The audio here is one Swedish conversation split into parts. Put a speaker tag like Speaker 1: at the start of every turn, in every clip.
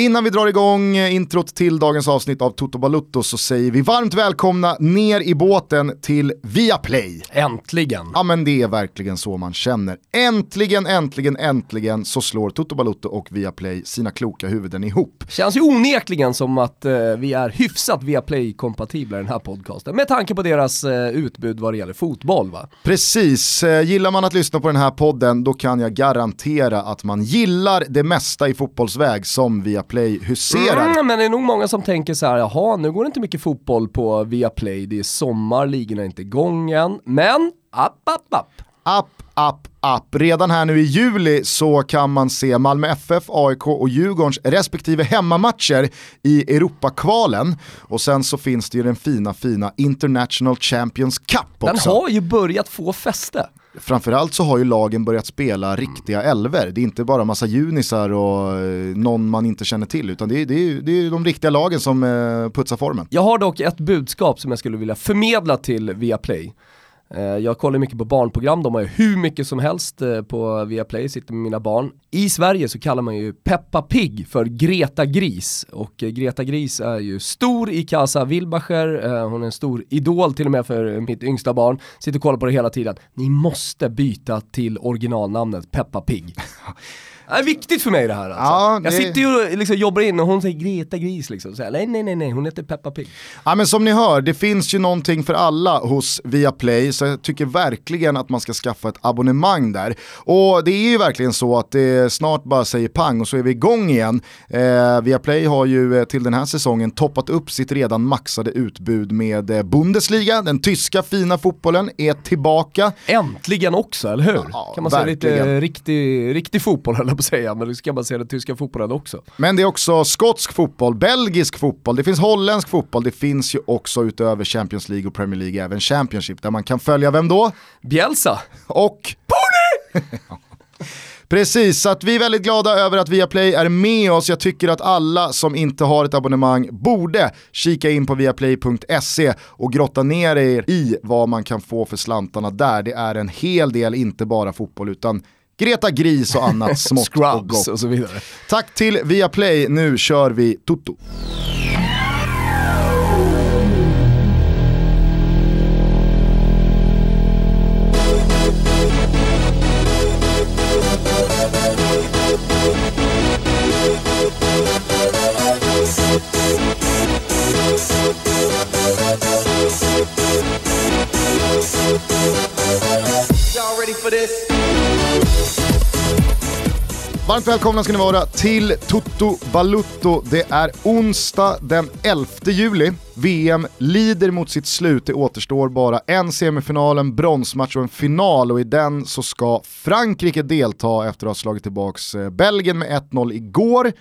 Speaker 1: Innan vi drar igång introt till dagens avsnitt av Toto Balutto så säger vi varmt välkomna ner i båten till Viaplay.
Speaker 2: Äntligen!
Speaker 1: Ja men det är verkligen så man känner. Äntligen, äntligen, äntligen så slår Toto Balutto och Viaplay sina kloka huvuden ihop.
Speaker 2: Känns ju onekligen som att eh, vi är hyfsat Viaplay-kompatibla i den här podcasten med tanke på deras eh, utbud vad det gäller fotboll va?
Speaker 1: Precis, eh, gillar man att lyssna på den här podden då kan jag garantera att man gillar det mesta i fotbollsväg som Viaplay huserar.
Speaker 2: Mm, men det är nog många som tänker så här, jaha nu går det inte mycket fotboll på Viaplay, det är sommar, ligorna är inte igång än. Men, app, app, app.
Speaker 1: App, app, app. Redan här nu i juli så kan man se Malmö FF, AIK och Djurgårdens respektive hemmamatcher i Europakvalen. Och sen så finns det ju den fina, fina International Champions Cup också.
Speaker 2: Den har ju börjat få fäste.
Speaker 1: Framförallt så har ju lagen börjat spela riktiga elver. Det är inte bara massa junisar och eh, någon man inte känner till, utan det är, det är, det är de riktiga lagen som eh, putsar formen.
Speaker 2: Jag har dock ett budskap som jag skulle vilja förmedla till Viaplay. Eh, jag kollar mycket på barnprogram, de har ju hur mycket som helst eh, på Viaplay, sitter med mina barn. I Sverige så kallar man ju Peppa Pig för Greta Gris och eh, Greta Gris är ju stor i Casa Wilbacher, hon är en stor idol till och med för mitt yngsta barn. Sitter och kollar på det hela tiden. Ni måste byta till originalnamnet Peppa Pig. Det är viktigt för mig det här alltså.
Speaker 1: Ja, det-
Speaker 2: Jag sitter ju och liksom jobbar in och hon säger Greta Gris liksom. Så jag, nej nej nej nej, hon heter Peppa Pig.
Speaker 1: Ja men som ni hör, det finns ju någonting för alla hos Viaplay så jag tycker verkligen att man ska skaffa ett abonnemang där. Och det är ju verkligen så att det snart bara säger pang och så är vi igång igen. Eh, Viaplay har ju eh, till den här säsongen toppat upp sitt redan maxade utbud med eh, Bundesliga, den tyska fina fotbollen är tillbaka.
Speaker 2: Äntligen också, eller hur?
Speaker 1: Ja,
Speaker 2: kan man säga
Speaker 1: verkligen.
Speaker 2: lite riktig, riktig fotboll jag på att säga, men det ska man säga den tyska fotbollen också.
Speaker 1: Men det är också skotsk fotboll, belgisk fotboll, det finns holländsk fotboll, det finns ju också utöver Champions League och Premier League även Championship där man kan följa vem då?
Speaker 2: Bielsa!
Speaker 1: och Precis, så att vi är väldigt glada över att Viaplay är med oss. Jag tycker att alla som inte har ett abonnemang borde kika in på viaplay.se och grotta ner er i vad man kan få för slantarna där. Det är en hel del, inte bara fotboll, utan Greta Gris och annat smått och
Speaker 2: Scrubs
Speaker 1: gott.
Speaker 2: och så vidare.
Speaker 1: Tack till Viaplay, nu kör vi Toto.
Speaker 3: For this?
Speaker 1: Varmt välkomna ska ni vara till Toto Balutto. Det är onsdag den 11 juli. VM lider mot sitt slut. Det återstår bara en semifinal, en bronsmatch och en final och i den så ska Frankrike delta efter att ha slagit tillbaka eh, Belgien med 1-0 igår.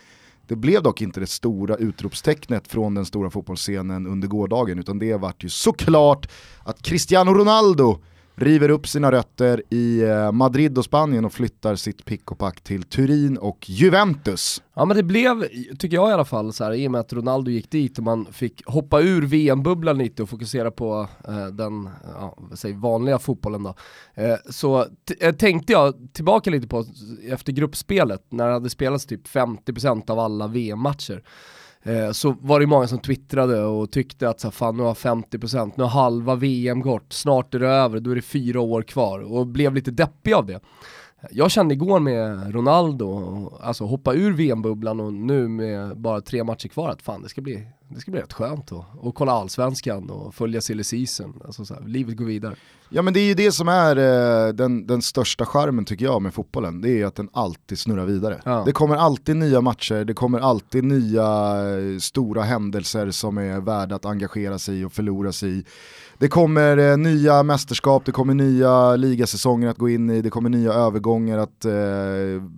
Speaker 1: Det blev dock inte det stora utropstecknet från den stora fotbollsscenen under gårdagen utan det vart ju såklart att Cristiano Ronaldo river upp sina rötter i eh, Madrid och Spanien och flyttar sitt pick och pack till Turin och Juventus.
Speaker 2: Ja men det blev, tycker jag i alla fall, så här, i och med att Ronaldo gick dit och man fick hoppa ur VM-bubblan lite och fokusera på eh, den ja, säg vanliga fotbollen då. Eh, så eh, tänkte jag tillbaka lite på efter gruppspelet, när det hade spelats typ 50% av alla VM-matcher. Eh, så var det många som twittrade och tyckte att så här, fan nu har 50%, nu har halva VM gått, snart är det över, då är det fyra år kvar och blev lite deppig av det. Jag kände igår med Ronaldo, alltså hoppa ur VM-bubblan och nu med bara tre matcher kvar att fan det ska bli, det ska bli rätt skönt att och kolla allsvenskan och följa silly season, alltså så här, livet går vidare.
Speaker 1: Ja men det är ju det som är eh, den, den största charmen tycker jag med fotbollen, det är att den alltid snurrar vidare.
Speaker 2: Ja.
Speaker 1: Det kommer alltid nya matcher, det kommer alltid nya eh, stora händelser som är värda att engagera sig i och förlora sig i. Det kommer eh, nya mästerskap, det kommer nya ligasäsonger att gå in i, det kommer nya övergångar att eh,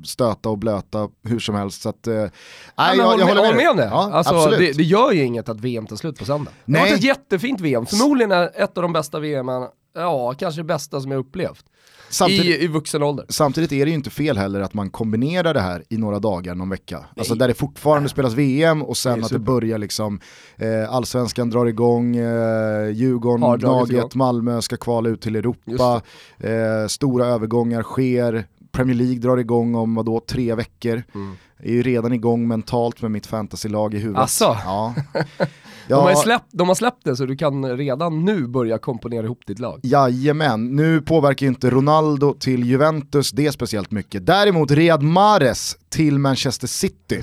Speaker 1: stöta och blöta hur som helst. Så att, eh, nej, jag, jag
Speaker 2: med,
Speaker 1: håller
Speaker 2: håll med om det.
Speaker 1: Ja,
Speaker 2: alltså, det, det gör ju inget att VM tar slut på söndag. Det
Speaker 1: Nej.
Speaker 2: varit ett jättefint VM, förmodligen är ett av de bästa VM, ja kanske det bästa som jag upplevt.
Speaker 1: Samtidigt,
Speaker 2: I, I vuxen ålder.
Speaker 1: Samtidigt är det ju inte fel heller att man kombinerar det här i några dagar, någon vecka. Alltså där det fortfarande spelas VM och
Speaker 2: Det
Speaker 1: sen
Speaker 2: är
Speaker 1: att det
Speaker 2: super.
Speaker 1: börjar liksom, eh, allsvenskan drar igång, eh, Djurgården, Gnaget,
Speaker 2: igång.
Speaker 1: Malmö ska kvala ut till Europa, eh, stora övergångar sker, Premier League drar igång om vadå, tre veckor.
Speaker 2: Mm.
Speaker 1: Är ju redan igång mentalt med mitt fantasylag i huvudet.
Speaker 2: Asså?
Speaker 1: Ja.
Speaker 2: De, har
Speaker 1: Ja,
Speaker 2: släppt, de har släppt det så du kan redan nu börja komponera ihop ditt lag.
Speaker 1: Jajamän, nu påverkar ju inte Ronaldo till Juventus det speciellt mycket. Däremot Riyad Mahrez till Manchester City.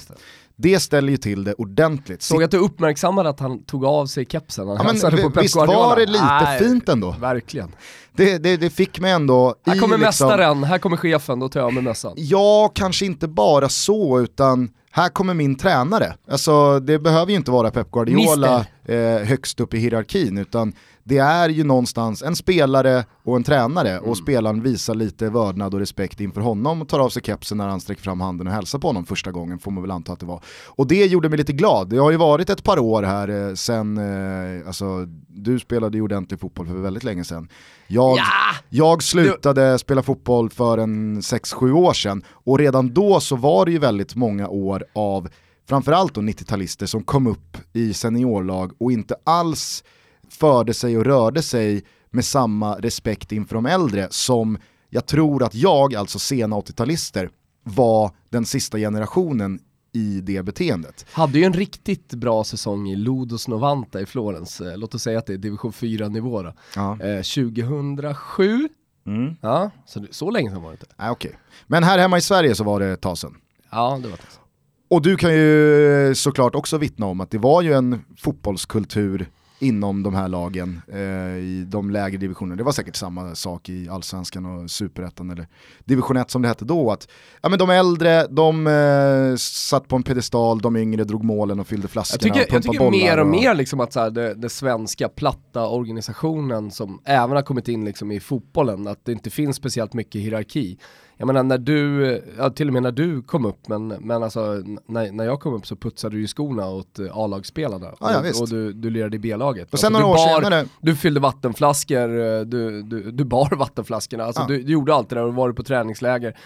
Speaker 1: Det ställer ju till det ordentligt.
Speaker 2: Såg att du uppmärksammade att han tog av sig kepsen när han
Speaker 1: Ja, men
Speaker 2: på Pep
Speaker 1: visst var det lite
Speaker 2: Nej,
Speaker 1: fint ändå?
Speaker 2: Verkligen.
Speaker 1: Det, det, det fick mig ändå
Speaker 2: Här
Speaker 1: i
Speaker 2: kommer
Speaker 1: liksom,
Speaker 2: mästaren, här kommer chefen, då tar jag med mössan.
Speaker 1: Ja, kanske inte bara så, utan här kommer min tränare. Alltså det behöver ju inte vara Pep Guardiola eh, högst upp i hierarkin, utan det är ju någonstans en spelare och en tränare och spelaren visar lite vördnad och respekt inför honom och tar av sig kepsen när han sträcker fram handen och hälsar på honom första gången, får man väl anta att det var. Och det gjorde mig lite glad. Det har ju varit ett par år här eh, sen, eh, alltså du spelade ju ordentlig fotboll för väldigt länge sedan. Jag,
Speaker 2: Ja!
Speaker 1: jag slutade spela fotboll för en 6-7 år sedan och redan då så var det ju väldigt många år av framförallt då 90-talister som kom upp i seniorlag och inte alls förde sig och rörde sig med samma respekt inför de äldre som jag tror att jag, alltså sena 80-talister, var den sista generationen i det beteendet.
Speaker 2: Hade ju en riktigt bra säsong i Lodos Novanta i Florens, Eh, låt oss säga att det är division 4 nivå då.
Speaker 1: Ja.
Speaker 2: Eh, 2007,
Speaker 1: Mm.
Speaker 2: ja, så, så länge sedan var det inte.
Speaker 1: Nej, okej. Men här hemma i Sverige så var det ett tag sedan.
Speaker 2: Ja, det var det.
Speaker 1: Och du kan ju såklart också vittna om att det var ju en fotbollskultur inom de här lagen eh, i de lägre divisionerna. Det var säkert samma sak i allsvenskan och superettan eller division 1 som det hette då. Att, ja, men de äldre, de eh, satt på en pedestal, de yngre drog målen och fyllde
Speaker 2: Jag
Speaker 1: flaskorna
Speaker 2: tycker,
Speaker 1: och
Speaker 2: jag tycker mer och mer liksom att så här, det, det svenska platta organisationen som även har kommit in liksom i fotbollen, att det inte finns speciellt mycket hierarki. Jag menar när du, ja, till och med när du kom upp, men, men alltså när, när jag kom upp så putsade du ju skorna åt eh, A-lagsspelarna.
Speaker 1: Ja, ja,
Speaker 2: och, och du, du lirade i B-laget.
Speaker 1: Och sen
Speaker 2: Alltså,
Speaker 1: några
Speaker 2: du
Speaker 1: år
Speaker 2: bar-
Speaker 1: senare,
Speaker 2: Du fyllde vattenflaskor, eh, du, du, du bar vattenflaskorna, alltså
Speaker 1: Ja.
Speaker 2: du, du gjorde allt det där och var du på träningsläger.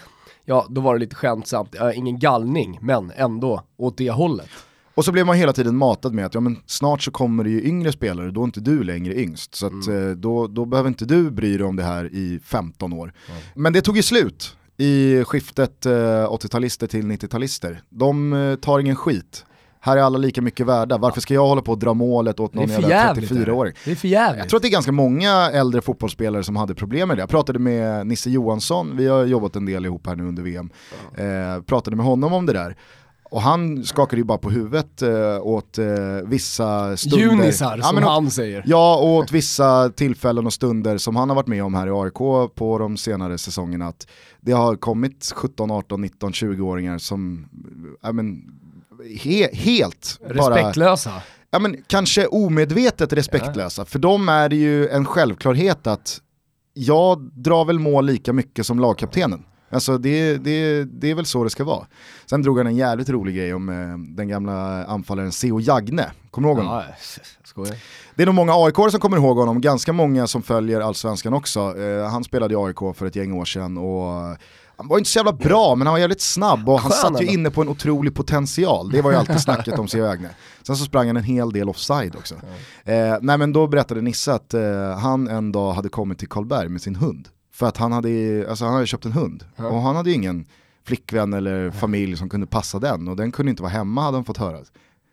Speaker 2: Ja, då var det lite skämtsamt, ja, ingen gallning, men ändå åt det hållet.
Speaker 1: Och så blev man hela tiden matad med att ja, men snart så kommer det ju yngre spelare, då är inte du längre yngst. Så att, eh, då, då behöver inte du bry dig om det här i 15 år. Men det tog ju slut i skiftet eh, 80-talister till 90-talister. De eh, tar ingen skit. Här är alla lika mycket värda, varför ska jag hålla på och dra målet åt någon jävla
Speaker 2: jävligt.
Speaker 1: 34-åring?
Speaker 2: Det är för jävligt.
Speaker 1: Jag tror att det är ganska många äldre fotbollsspelare som hade problem med det. Jag pratade med Nisse Johansson, vi har jobbat en del ihop här nu under VM. Eh, pratade med honom om det där. Och han skakade ju bara på huvudet eh, åt eh, vissa stunder.
Speaker 2: Junisar
Speaker 1: Ja,
Speaker 2: som
Speaker 1: åt,
Speaker 2: han säger.
Speaker 1: Ja, och åt vissa tillfällen och stunder som han har varit med om här i AIK på de senare säsongerna. Att det har kommit 17, 18, 19, 20-åringar som ja, men, he, helt bara
Speaker 2: Respektlösa.
Speaker 1: ja, men, kanske omedvetet respektlösa. För dem är det ju en självklarhet att jag drar väl mål lika mycket som lagkaptenen. Alltså det, det, det är väl så det ska vara. Sen drog han en jävligt rolig grej om eh, den gamla anfallaren Theo Jagne. Kommer du ihåg honom?
Speaker 2: Ja.
Speaker 1: Det är nog många aik som kommer ihåg honom, ganska många som följer allsvenskan också. Eh, han spelade i AIK för ett gäng år sedan och eh, han var inte så jävla bra men han var jävligt snabb och han
Speaker 2: Skön
Speaker 1: satt ju inne på en otrolig potential. Det var ju alltid snacket om Theo Agne. Sen så sprang han en hel del offside också. Eh, nej men då berättade Nisse att eh, han en dag hade kommit till Karlberg med sin hund. För att han hade, alltså han hade köpt en hund och han hade ju ingen flickvän eller familj som kunde passa den och den kunde inte vara hemma hade han fått höra.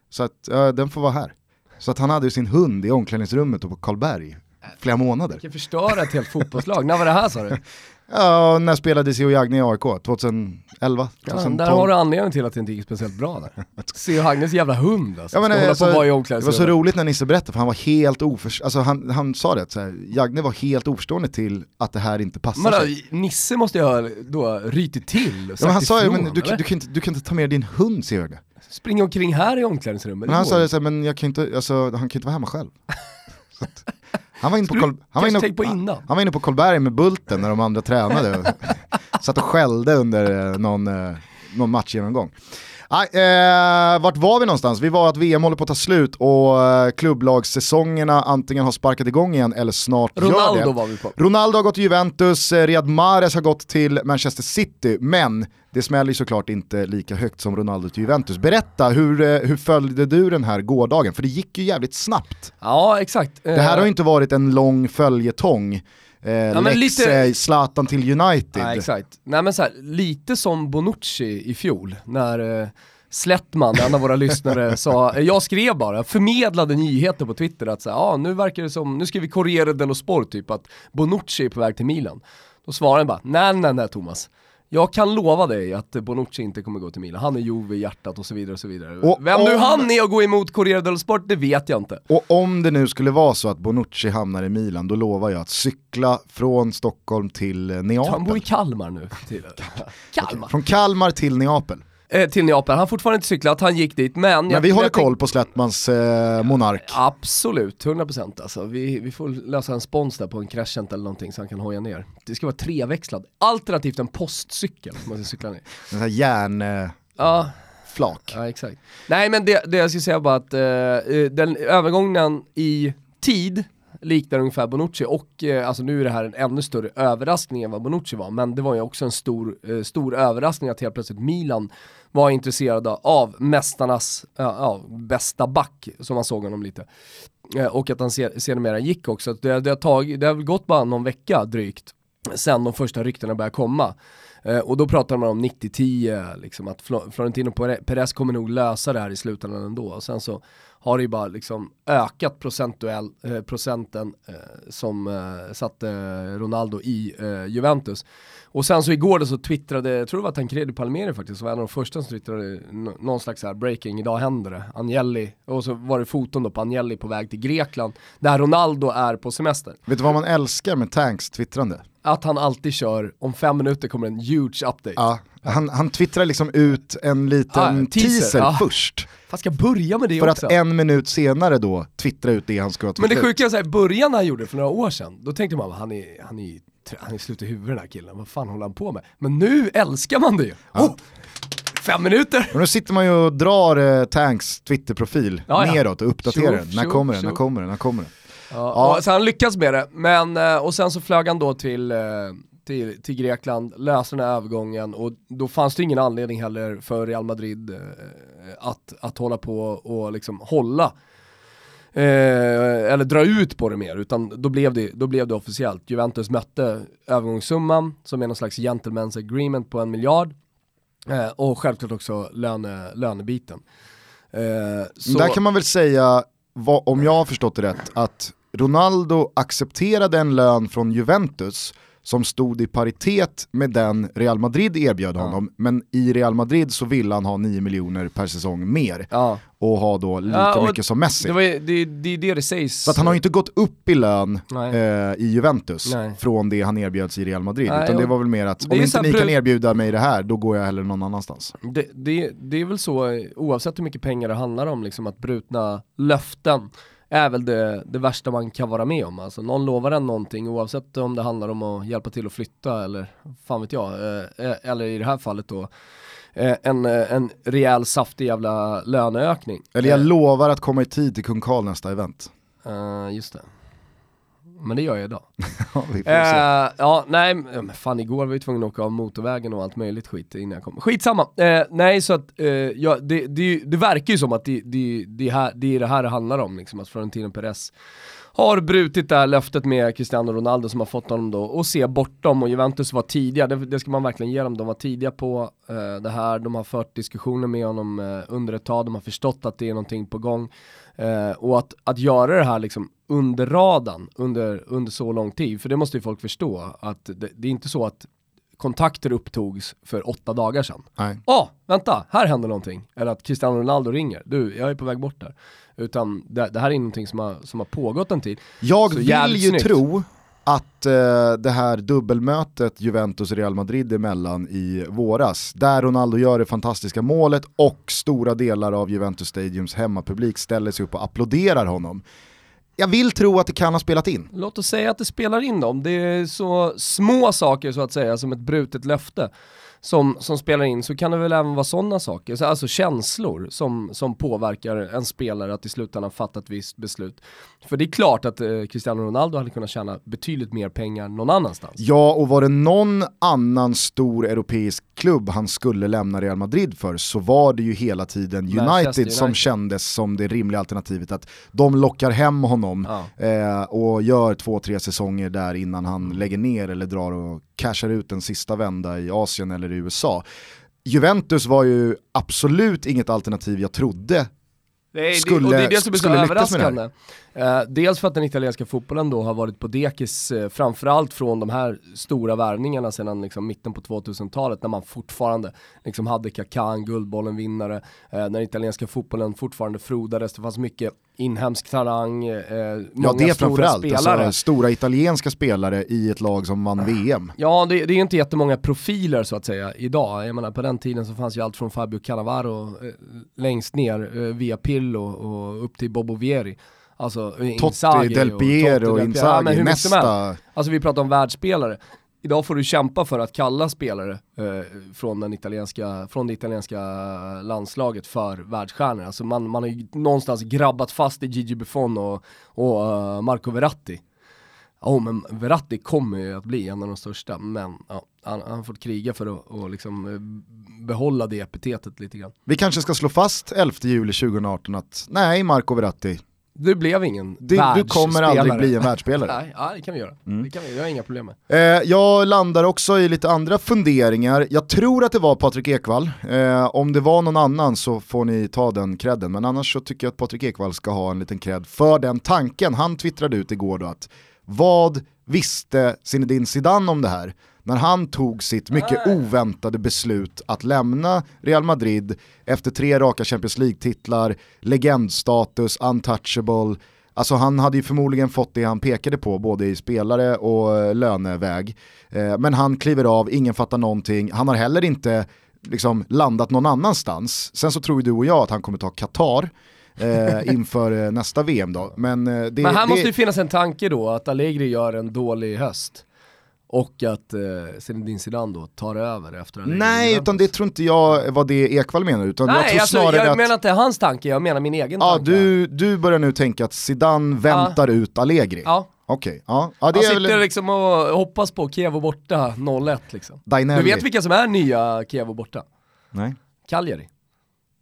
Speaker 1: Så att eh, den får vara här. Så att han hade ju sin hund i omklädningsrummet och på Karlberg flera månader.
Speaker 2: Vilken förstöra ett helt fotbollslag. När var det här sa du?
Speaker 1: Ja, när spelade Theo Jagne i AIK? 2011?
Speaker 2: Ja,
Speaker 1: 2012?
Speaker 2: där har du anledningen till att det inte gick speciellt bra där. Se Hagnes jävla hund alltså.
Speaker 1: Ja, men, alltså, det var så roligt när Nisse berättade för han var helt oförstående, alltså han, han sa det, så här, Jagne var helt oförstående till att det här inte passar
Speaker 2: Men
Speaker 1: sig.
Speaker 2: Nisse måste ju ha då rytit till och
Speaker 1: Ja, men han
Speaker 2: sagt
Speaker 1: sa ju, men du, du, kan inte, du kan inte ta med din hund säger Jagne.
Speaker 2: Springa omkring här i omklädningsrummet.
Speaker 1: Men han sa det så här, men jag kan inte, alltså, han kan inte vara hemma själv. Han, var inne på Karl, han, var inne,
Speaker 2: på innan.
Speaker 1: han var inne på Karlberg med Bulten när de andra tränade. Satt och skällde under eh, någon, eh, någon matchgenomgång. Eh, vart var vi någonstans? Vi var att VM håller på att ta slut och eh, klubblagssäsongerna antingen har sparkat igång igen eller snart gör
Speaker 2: Ronaldo
Speaker 1: det.
Speaker 2: var vi på.
Speaker 1: Ronaldo har gått till Juventus, eh, Riyad Mahrez har gått till Manchester City, men det smäller ju såklart inte lika högt som Ronaldo till Juventus. Berätta, hur, eh, hur följde du den här gårdagen? För det gick ju jävligt snabbt.
Speaker 2: Ja, exakt.
Speaker 1: Det här har ju inte varit en lång följetong eh,
Speaker 2: men
Speaker 1: Lexe,
Speaker 2: lite-
Speaker 1: Zlatan till United.
Speaker 2: Nej, exakt. Nej men så här, lite som Bonucci i fjol, när eh, Slättman, en av våra lyssnare, sa, eh, jag skrev bara, förmedlade nyheter på Twitter att så här, ah, nu verkar det som, nu skriver Corriere dello Sport typ att Bonucci är på väg till Milan. Då svarade han bara, nej nej nej Thomas. Jag kan lova dig att Bonucci inte kommer gå till Milan, han är Juve i hjärtat och så vidare och så vidare.
Speaker 1: Och
Speaker 2: Vem nu
Speaker 1: om-
Speaker 2: han är att gå emot Corriere dello Sport, det vet jag inte.
Speaker 1: Och om det nu skulle vara så att Bonucci hamnar i Milan, då lovar jag att cykla från Stockholm till eh,
Speaker 2: Han bor i
Speaker 1: Neapel.
Speaker 2: Kalmar nu. Till, Kalmar.
Speaker 1: Från Kalmar till Neapel.
Speaker 2: Eh, till Neapel, han har fortfarande inte cyklat, han gick dit, men...
Speaker 1: Men
Speaker 2: jag-
Speaker 1: vi håller
Speaker 2: jag
Speaker 1: koll på Slättmans eh, monark.
Speaker 2: Absolut, 100% alltså. Vi, vi får lösa en spons där på en Crescent eller någonting så han kan hoja ner. Det ska vara treväxlad, alternativt en postcykel som man ska cykla ner.
Speaker 1: En sån här järnflak.
Speaker 2: Ja,
Speaker 1: flak.
Speaker 2: ja exakt. Nej men det, det jag skulle säga bara att eh, eh, den övergången i tid liknar ungefär Bonucci och eh, alltså nu är det här en ännu större överraskning än vad Bonucci var, men det var ju också en stor, eh, stor överraskning att helt plötsligt Milan var intresserade av mästarnas ja, bästa back, som man såg honom lite. Eh, och att han sedermera gick också. Det, det, har tagit, det har väl gått bara någon vecka drygt sen de första ryktena började komma. Eh, och då pratar man om 90-10, liksom att Florentino Perez kommer nog lösa det här i slutändan ändå. Och sen så har det ju bara liksom ökat procentuell, eh, procenten eh, som eh, satte Ronaldo i eh, Juventus. Och sen så igår då så twittrade, jag tror det var Tancredi Palmeri faktiskt, som var en av de första som twittrade någon slags här breaking, idag händer det. Agnelli, och så var det foton då på Agnelli på väg till Grekland, där Ronaldo är på semester.
Speaker 1: Vet du vad man älskar med Tanks twittrande?
Speaker 2: Att han alltid kör, om fem minuter kommer en huge update.
Speaker 1: Ja, han, han twittrar liksom ut en liten
Speaker 2: Ah, teaser,
Speaker 1: teaser,
Speaker 2: ja.
Speaker 1: först.
Speaker 2: Fan ska börja med det
Speaker 1: För
Speaker 2: också?
Speaker 1: att en minut senare då twittra ut det han ska ha
Speaker 2: Men det sjuka är i början han gjorde för några år sedan, då tänkte man han är, han är, han är slut i huvudet den här killen, vad fan håller han på med? Men nu älskar man det ju! Oh, fem minuter!
Speaker 1: Men nu sitter man ju och drar eh, Tanks Twitterprofil
Speaker 2: Ja, ja.
Speaker 1: neråt och uppdaterar den. När kommer den? När kommer den? När kommer den?
Speaker 2: Ja,
Speaker 1: Ja.
Speaker 2: Så han lyckas med det, men, eh, och sen så flög han då till, eh, till, till Grekland, löste den här övergången och då fanns det ingen anledning heller för Real Madrid eh, att, att hålla på och liksom hålla Eh, eller dra ut på det mer, utan då blev det, då blev det officiellt. Juventus mötte övergångssumman som är någon slags gentleman's agreement på en miljard eh, och självklart också löne, lönebiten. Eh,
Speaker 1: Där kan man väl säga, vad, om jag har förstått det rätt, att Ronaldo accepterade en lön från Juventus som stod i paritet med den Real Madrid erbjöd honom, men i Real Madrid så ville han ha 9 miljoner per säsong mer
Speaker 2: ja,
Speaker 1: och ha då lika
Speaker 2: Ja,
Speaker 1: mycket som Messi.
Speaker 2: det, var, det, det är det det sägs.
Speaker 1: Så att han har ju inte gått upp i lön eh, i Juventus
Speaker 2: Nej.
Speaker 1: från det han erbjöds i Real Madrid,
Speaker 2: Nej,
Speaker 1: utan det var väl mer att om inte ni kan erbjuda mig det här, då går jag hellre någon annanstans.
Speaker 2: Det, det, det är väl så, eh, oavsett hur mycket pengar det handlar om, liksom att brutna löften är väl det, det värsta man kan vara med om. Alltså någon lovar en någonting oavsett om det handlar om att hjälpa till att flytta eller fan vet jag, eh, eh, eller i det här fallet då eh, en, eh, en rejäl saftig jävla löneökning.
Speaker 1: Eller jag lovar att komma i tid till Kung Karl nästa event.
Speaker 2: eh, just det. Men det gör jag idag.
Speaker 1: Ja.
Speaker 2: Eh, ja, nej, men fan igår var vi tvungna att åka av motorvägen och allt möjligt skit innan jag kom. Skitsamma. Eh, nej, så att eh, ja, det, det, det verkar ju som att det, det, det, här, det är det här det handlar om, liksom, att Florentino Perez har brutit det här löftet med Cristiano Ronaldo som har fått honom då att se bortom och Juventus var tidiga, det, det ska man verkligen ge dem, de var tidiga på eh, det här, de har fört diskussioner med honom eh, under ett tag, de har förstått att det är någonting på gång eh, och att, att göra det här liksom under radarn under, under så lång tid, för det måste ju folk förstå, att det, det är inte så att kontakter upptogs för åtta dagar sedan.
Speaker 1: Nej.
Speaker 2: Åh, vänta, här händer någonting. Eller att Cristiano Ronaldo ringer, du, jag är på väg bort där. Utan det, det här är någonting som har, som har pågått en tid.
Speaker 1: Jag
Speaker 2: Så
Speaker 1: vill ju
Speaker 2: snyggt.
Speaker 1: tro att eh, det här dubbelmötet Juventus-Real Madrid emellan i våras, där Ronaldo gör det fantastiska målet och stora delar av Juventus Stadiums hemmapublik ställer sig upp och applåderar honom. Jag vill tro att det kan ha spelat in.
Speaker 2: Låt oss säga att det spelar in dem, det är så små saker så att säga som ett brutet löfte som, som spelar in så kan det väl även vara sådana saker, så, alltså känslor som, som påverkar en spelare att i slutändan fatta ett visst beslut. För det är klart att eh, Cristiano Ronaldo hade kunnat tjäna betydligt mer pengar någon annanstans.
Speaker 1: Ja, och var det någon annan stor europeisk klubb han skulle lämna Real Madrid för så var det ju hela tiden United, United. som kändes som det rimliga alternativet. Att de lockar hem honom ja. eh, och gör två, tre säsonger där innan han lägger ner eller drar och cashar ut en sista vända i Asien eller i USA. Juventus var ju absolut inget alternativ jag trodde
Speaker 2: Nej, skulle, och det är det som är så överraskande. Eh, dels för att den italienska fotbollen då har varit på dekis, eh, framförallt från de här stora värvningarna sedan liksom, mitten på 2000-talet när man fortfarande liksom, hade Kaká, en Guldbollen-vinnare, eh, när italienska fotbollen fortfarande frodades, det fanns mycket inhemsk talang, eh,
Speaker 1: Ja det framförallt, alltså, stora italienska spelare i ett lag som vann VM.
Speaker 2: Ja det, det är inte jättemånga profiler så att säga idag, jag menar på den tiden så fanns ju allt från Fabio Cannavaro eh, längst ner eh, via Pillo och upp till Bobo Vieri. Alltså
Speaker 1: Totti, Del Piero, och Inzaghi, ja, Nesta.
Speaker 2: Alltså vi pratar om världsspelare. Idag får du kämpa för att kalla spelare eh, från, den italienska, från det italienska landslaget för världsstjärnor. Alltså man, man har ju någonstans grabbat fast i Gigi Buffon och, och uh, Marco Verratti. Ja oh, men Verratti kommer ju att bli en av de största, men ja, han, han har fått kriga för att och liksom eh, behålla det epitetet lite grann.
Speaker 1: Vi kanske ska slå fast 11 juli 2018 att nej, Marco Verratti,
Speaker 2: du blev ingen
Speaker 1: du, du kommer aldrig bli en världsspelare.
Speaker 2: Nej, ja, det kan vi göra. Mm. Det kan vi, jag har inga problem med.
Speaker 1: Eh, jag landar också i lite andra funderingar. Jag tror att det var Patrik Ekwall. Eh, om det var någon annan så får ni ta den credden. Men annars så tycker jag att Patrik Ekwall ska ha en liten cred för den tanken. Han twittrade ut igår då att vad visste Zinedine Zidane om det här? När han tog sitt mycket oväntade beslut att lämna Real Madrid efter tre raka Champions League-titlar, legendstatus, untouchable, Alltså han hade ju förmodligen fått det han pekade på både i spelare och löneväg. Eh, men han kliver av, ingen fattar någonting, han har heller inte liksom landat någon annanstans. Sen så tror ju du och jag att han kommer ta Qatar eh, inför eh, nästa VM då. Men, eh, det,
Speaker 2: Men här
Speaker 1: det...
Speaker 2: måste ju finnas en tanke då att Allegri gör en dålig höst. Och att eh, Zinedine Zidane då tar över efter
Speaker 1: en Nej, utan det tror inte jag var det Ekvall menar. Utan
Speaker 2: Nej,
Speaker 1: jag tror
Speaker 2: alltså,
Speaker 1: snarare
Speaker 2: jag
Speaker 1: att...
Speaker 2: menar inte hans tanke, jag menar min egen
Speaker 1: ja,
Speaker 2: tanke.
Speaker 1: Du, du börjar nu tänka att Zidane väntar ja. ut Allegri.
Speaker 2: Ja.
Speaker 1: Okej, okay. ja. ja.
Speaker 2: det Han sitter väl... liksom och hoppas på Kevo borta 0-1 liksom.
Speaker 1: Dainelli.
Speaker 2: Du vet vilka som är nya Kevo borta?
Speaker 1: Nej.
Speaker 2: Cagliari.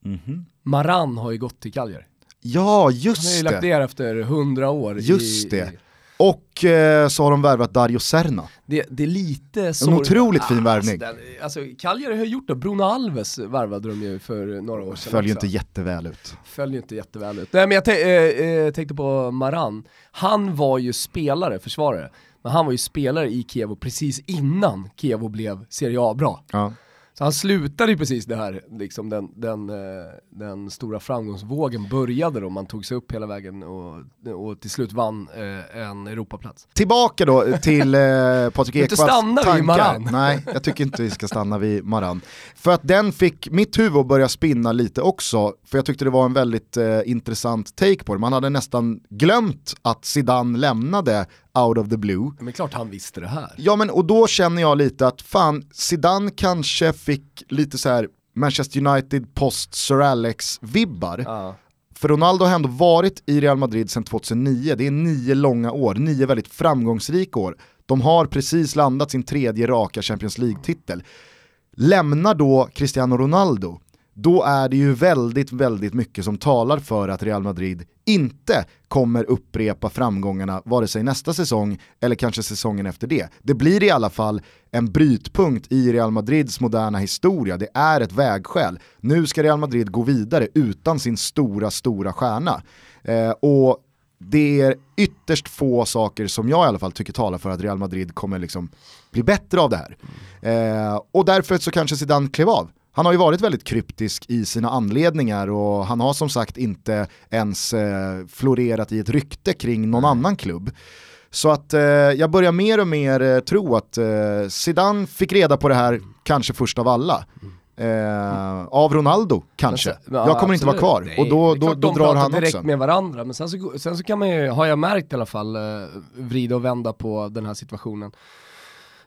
Speaker 1: Mm -hmm.
Speaker 2: Maran har ju gått till Cagliari.
Speaker 1: Ja, just det. Han
Speaker 2: har ju lagt ner efter 100 år.
Speaker 1: Just i, det. Och eh, så har de värvat Dario Serna.
Speaker 2: Det, det är lite så...
Speaker 1: En otroligt fin värvning.
Speaker 2: Alltså, alltså Cagliari har gjort det, Bruno Alves värvade de ju för några år sedan
Speaker 1: Följer inte jätteväl ut.
Speaker 2: Följer inte jätteväl ut. Nej men jag äh, äh, tänkte på Maran, han var ju spelare, försvarare, men han var ju spelare i Kievo precis innan Kievo blev Serie A-bra.
Speaker 1: Ja.
Speaker 2: Så han slutade ju precis det här, liksom den, den, eh, den stora framgångsvågen började då man tog sig upp hela vägen och, och till slut vann eh, en Europaplats.
Speaker 1: Tillbaka då till eh, Patrik Ekwalls tankar.
Speaker 2: vid Maran.
Speaker 1: Nej, jag tycker inte vi ska stanna vid Maran. För att den fick mitt huvud att börja spinna lite också, för jag tyckte det var en väldigt eh, intressant take på det. Man hade nästan glömt att Zidane lämnade out of the blue.
Speaker 2: Men klart han visste det här.
Speaker 1: Ja men och då känner jag lite att fan, Zidane kanske fick lite så här Manchester United post Sir Alex-vibbar.
Speaker 2: Ja.
Speaker 1: För Ronaldo har ändå varit i Real Madrid sedan 2009, det är nio långa år, nio väldigt framgångsrika år. De har precis landat sin tredje raka Champions League-titel. Lämnar då Cristiano Ronaldo, då är det ju väldigt, väldigt mycket som talar för att Real Madrid inte kommer upprepa framgångarna vare sig nästa säsong eller kanske säsongen efter det. Det blir i alla fall en brytpunkt i Real Madrids moderna historia, det är ett vägskäl. Nu ska Real Madrid gå vidare utan sin stora, stora stjärna. Eh, och det är ytterst få saker som jag i alla fall tycker talar för att Real Madrid kommer liksom bli bättre av det här. Eh, och därför så kanske Zidane klev av. Han har ju varit väldigt kryptisk i sina anledningar och han har som sagt inte ens eh, florerat i ett rykte kring någon annan klubb. Så att eh, jag börjar mer och mer eh, tro att eh, Zidane fick reda på det här kanske först av alla. Eh, av Ronaldo kanske. Sen, ja, jag kommer inte vara kvar Nej, och då, då, då drar han
Speaker 2: direkt
Speaker 1: också.
Speaker 2: med varandra men sen så, sen så kan man ju, har jag märkt i alla fall, eh, vrida och vända på den här situationen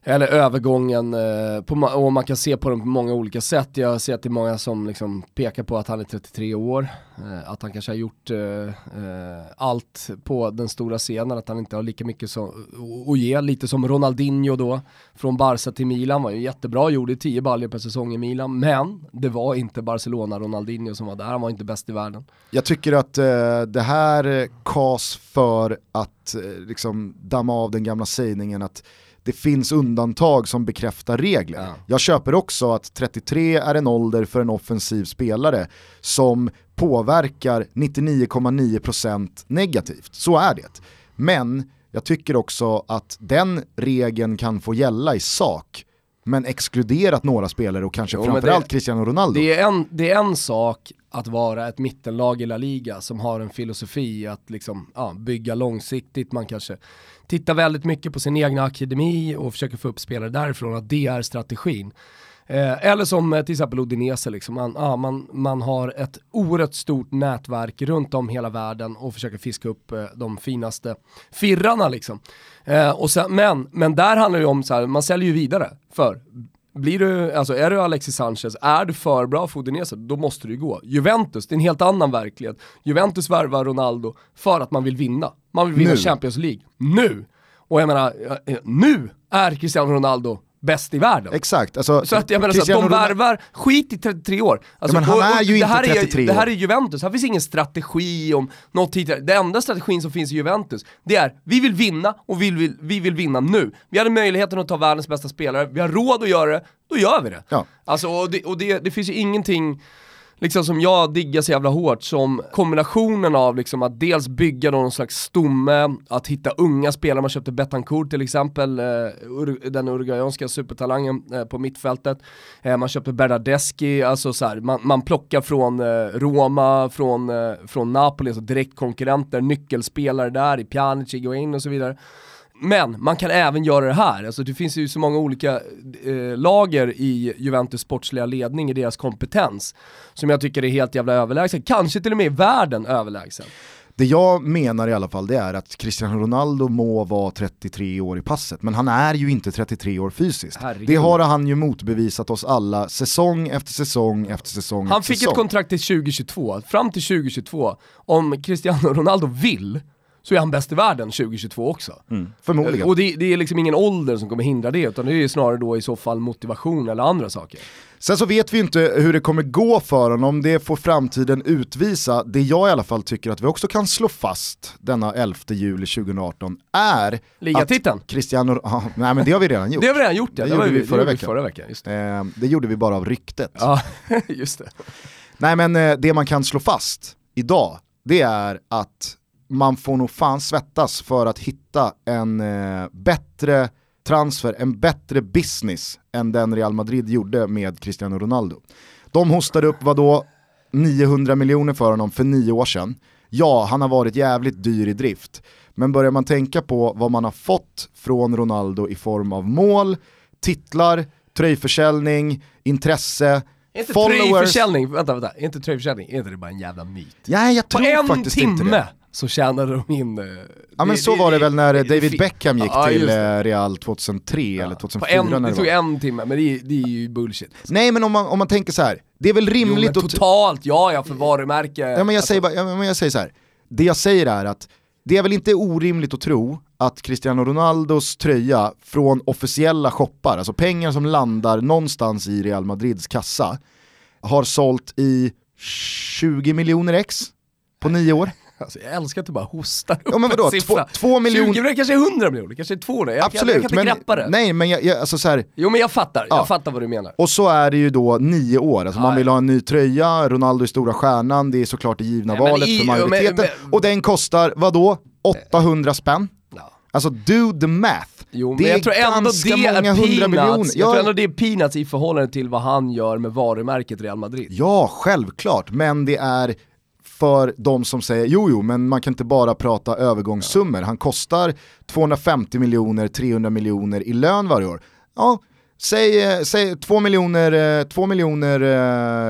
Speaker 2: eller övergången, eh, på, och man kan se på den på många olika sätt. Jag ser att det är många som liksom pekar på att han är 33 år, eh, att han kanske har gjort eh, eh, allt på den stora scenen, att han inte har lika mycket att ge, lite som Ronaldinho då, från Barca till Milan, var ju jättebra, gjorde 10 baljor per säsong i Milan, men det var inte Barcelona Ronaldinho som var där, han var inte bäst i världen.
Speaker 1: Jag tycker att eh, det här eh, kas för att eh, liksom damma av den gamla sägningen att det finns undantag som bekräftar regler. Ja. Jag köper också att 33 är en ålder för en offensiv spelare som påverkar 99,9% negativt. Så är det. Men jag tycker också att den regeln kan få gälla i sak men exkluderat några spelare och kanske jo, framförallt det, Cristiano Ronaldo.
Speaker 2: Det är, en, det är en sak att vara ett mittenlag i La Liga som har en filosofi att liksom, ja, bygga långsiktigt, man kanske tittar väldigt mycket på sin egna akademi och försöker få upp spelare därifrån, att det är strategin. Eh, eller som eh, till exempel Odinese, liksom. man, ah, man, man har ett oerhört stort nätverk runt om hela världen och försöker fiska upp eh, de finaste firrarna. Liksom. Eh, och sen, men, men där handlar det om, så här, man säljer ju vidare för blir du, alltså är du Alexis Sanchez, är du för bra för Udinese, då måste du gå. Juventus, det är en helt annan verklighet. Juventus värvar Ronaldo för att man vill vinna. Man vill vinna nu. Champions League. Nu! Och jag menar, nu är Cristiano Ronaldo bäst i världen.
Speaker 1: Exakt. Alltså,
Speaker 2: så att jag menar så att de värvar, skit i 33 år. Alltså,
Speaker 1: ja, men han är ju inte 33
Speaker 2: år. Det här är Juventus, här finns ingen strategi om något tidigare. Det enda strategin som finns i Juventus, det är vi vill vinna och vi vill, vi vill vinna nu. Vi hade möjligheten att ta världens bästa spelare, vi har råd att göra det, då gör vi det. Ja. Alltså, och det, och det, det finns ju ingenting liksom som jag diggar så jävla hårt som kombinationen av liksom att dels bygga någon slags stomme, att hitta unga spelare, man köpte Betancourt till exempel, eh, den uruguayanska supertalangen eh, på mittfältet. Eh, man köpte Bernadeschi, alltså så här, man, man plockar från eh, Roma, från, eh, från Napoli, alltså direktkonkurrenter, nyckelspelare där i Pjanic, Higuain och så vidare. Men man kan även göra det här, alltså det finns ju så många olika eh, lager i Juventus sportsliga ledning, i deras kompetens, som jag tycker är helt jävla överlägsen, kanske till och med i världen överlägsen.
Speaker 1: Det jag menar i alla fall det är att Cristiano Ronaldo må vara 33 år i passet, men han är ju inte 33 år fysiskt. Herregud. Det har han ju motbevisat oss alla säsong efter säsong efter säsong
Speaker 2: Han fick
Speaker 1: säsong.
Speaker 2: ett kontrakt till 2022, fram till 2022, om Cristiano Ronaldo vill, så är han bäst i världen 2022 också.
Speaker 1: Mm, förmodligen.
Speaker 2: Och det, det, är liksom ingen ålder som kommer hindra det, utan det är snarare då i så fall motivation eller andra saker.
Speaker 1: Sen så vet vi inte hur det kommer gå för honom, det får framtiden utvisa. Det jag i alla fall tycker att vi också kan slå fast denna 11 juli 2018 är
Speaker 2: Ligatiteln?
Speaker 1: att Cristiano, ah, nej men det har vi redan gjort.
Speaker 2: Det har vi redan gjort ja,
Speaker 1: det, det gjorde vi förra veckan.
Speaker 2: Förra veckan
Speaker 1: det. Eh, det gjorde vi bara av ryktet.
Speaker 2: Ja, just det.
Speaker 1: Nej men eh, det man kan slå fast idag, det är att man får nog fan svettas för att hitta en eh, bättre transfer, en bättre business än den Real Madrid gjorde med Cristiano Ronaldo. De hostade upp vad då 900 miljoner för honom för nio år sedan. Ja, han har varit jävligt dyr i drift. Men börjar man tänka på vad man har fått från Ronaldo i form av mål, titlar, tröjförsäljning, intresse,
Speaker 2: är inte tröjförsäljning, vänta vänta, är inte tröjförsäljning, är inte det bara en jävla myt?
Speaker 1: Nej jag tror faktiskt
Speaker 2: timme.
Speaker 1: inte det
Speaker 2: så tjänade de in... Eh,
Speaker 1: ja men så var det väl när David Beckham gick ja, till eh, Real 2003 ja. eller 2004
Speaker 2: en, det, tog en timme, men det, det är ju bullshit.
Speaker 1: Nej men om man, om man tänker så här, det är väl rimligt
Speaker 2: jo, totalt, ja ja för varumärke.
Speaker 1: Ja men jag, alltså. säger, bara, ja, men jag säger så här. det jag säger är att det är väl inte orimligt att tro att Cristiano Ronaldos tröja från officiella shoppar, alltså pengar som landar någonstans i Real Madrids kassa, har sålt i 20 miljoner ex på nio år.
Speaker 2: Alltså, jag älskar att du bara hostar upp
Speaker 1: ja, men vadå,
Speaker 2: en siffra.
Speaker 1: Två, två miljoner...
Speaker 2: 20 kanske är 100 miljoner, kanske är 200, jag,
Speaker 1: Absolut,
Speaker 2: jag, jag kan
Speaker 1: inte
Speaker 2: men, greppa det.
Speaker 1: Nej men jag, jag, alltså så här,
Speaker 2: Jo men jag fattar, ja. jag fattar vad du menar.
Speaker 1: Och så är det ju då nio år, alltså man vill ha en ny tröja, Ronaldo är stora stjärnan, det är såklart det givna ja, valet i, för majoriteten. Men, men, och den kostar, vadå, 800 spänn? Ja. Alltså do the math.
Speaker 2: Jo, det men jag tror ändå det är peanuts. Jag tror ändå det är peanuts i förhållande till vad han gör med varumärket Real Madrid.
Speaker 1: Ja, självklart, men det är för de som säger jo jo men man kan inte bara prata övergångssummor, han kostar 250 miljoner, 300 miljoner i lön varje år. Ja, Säg, eh, säg 2 miljoner, eh, 2 miljoner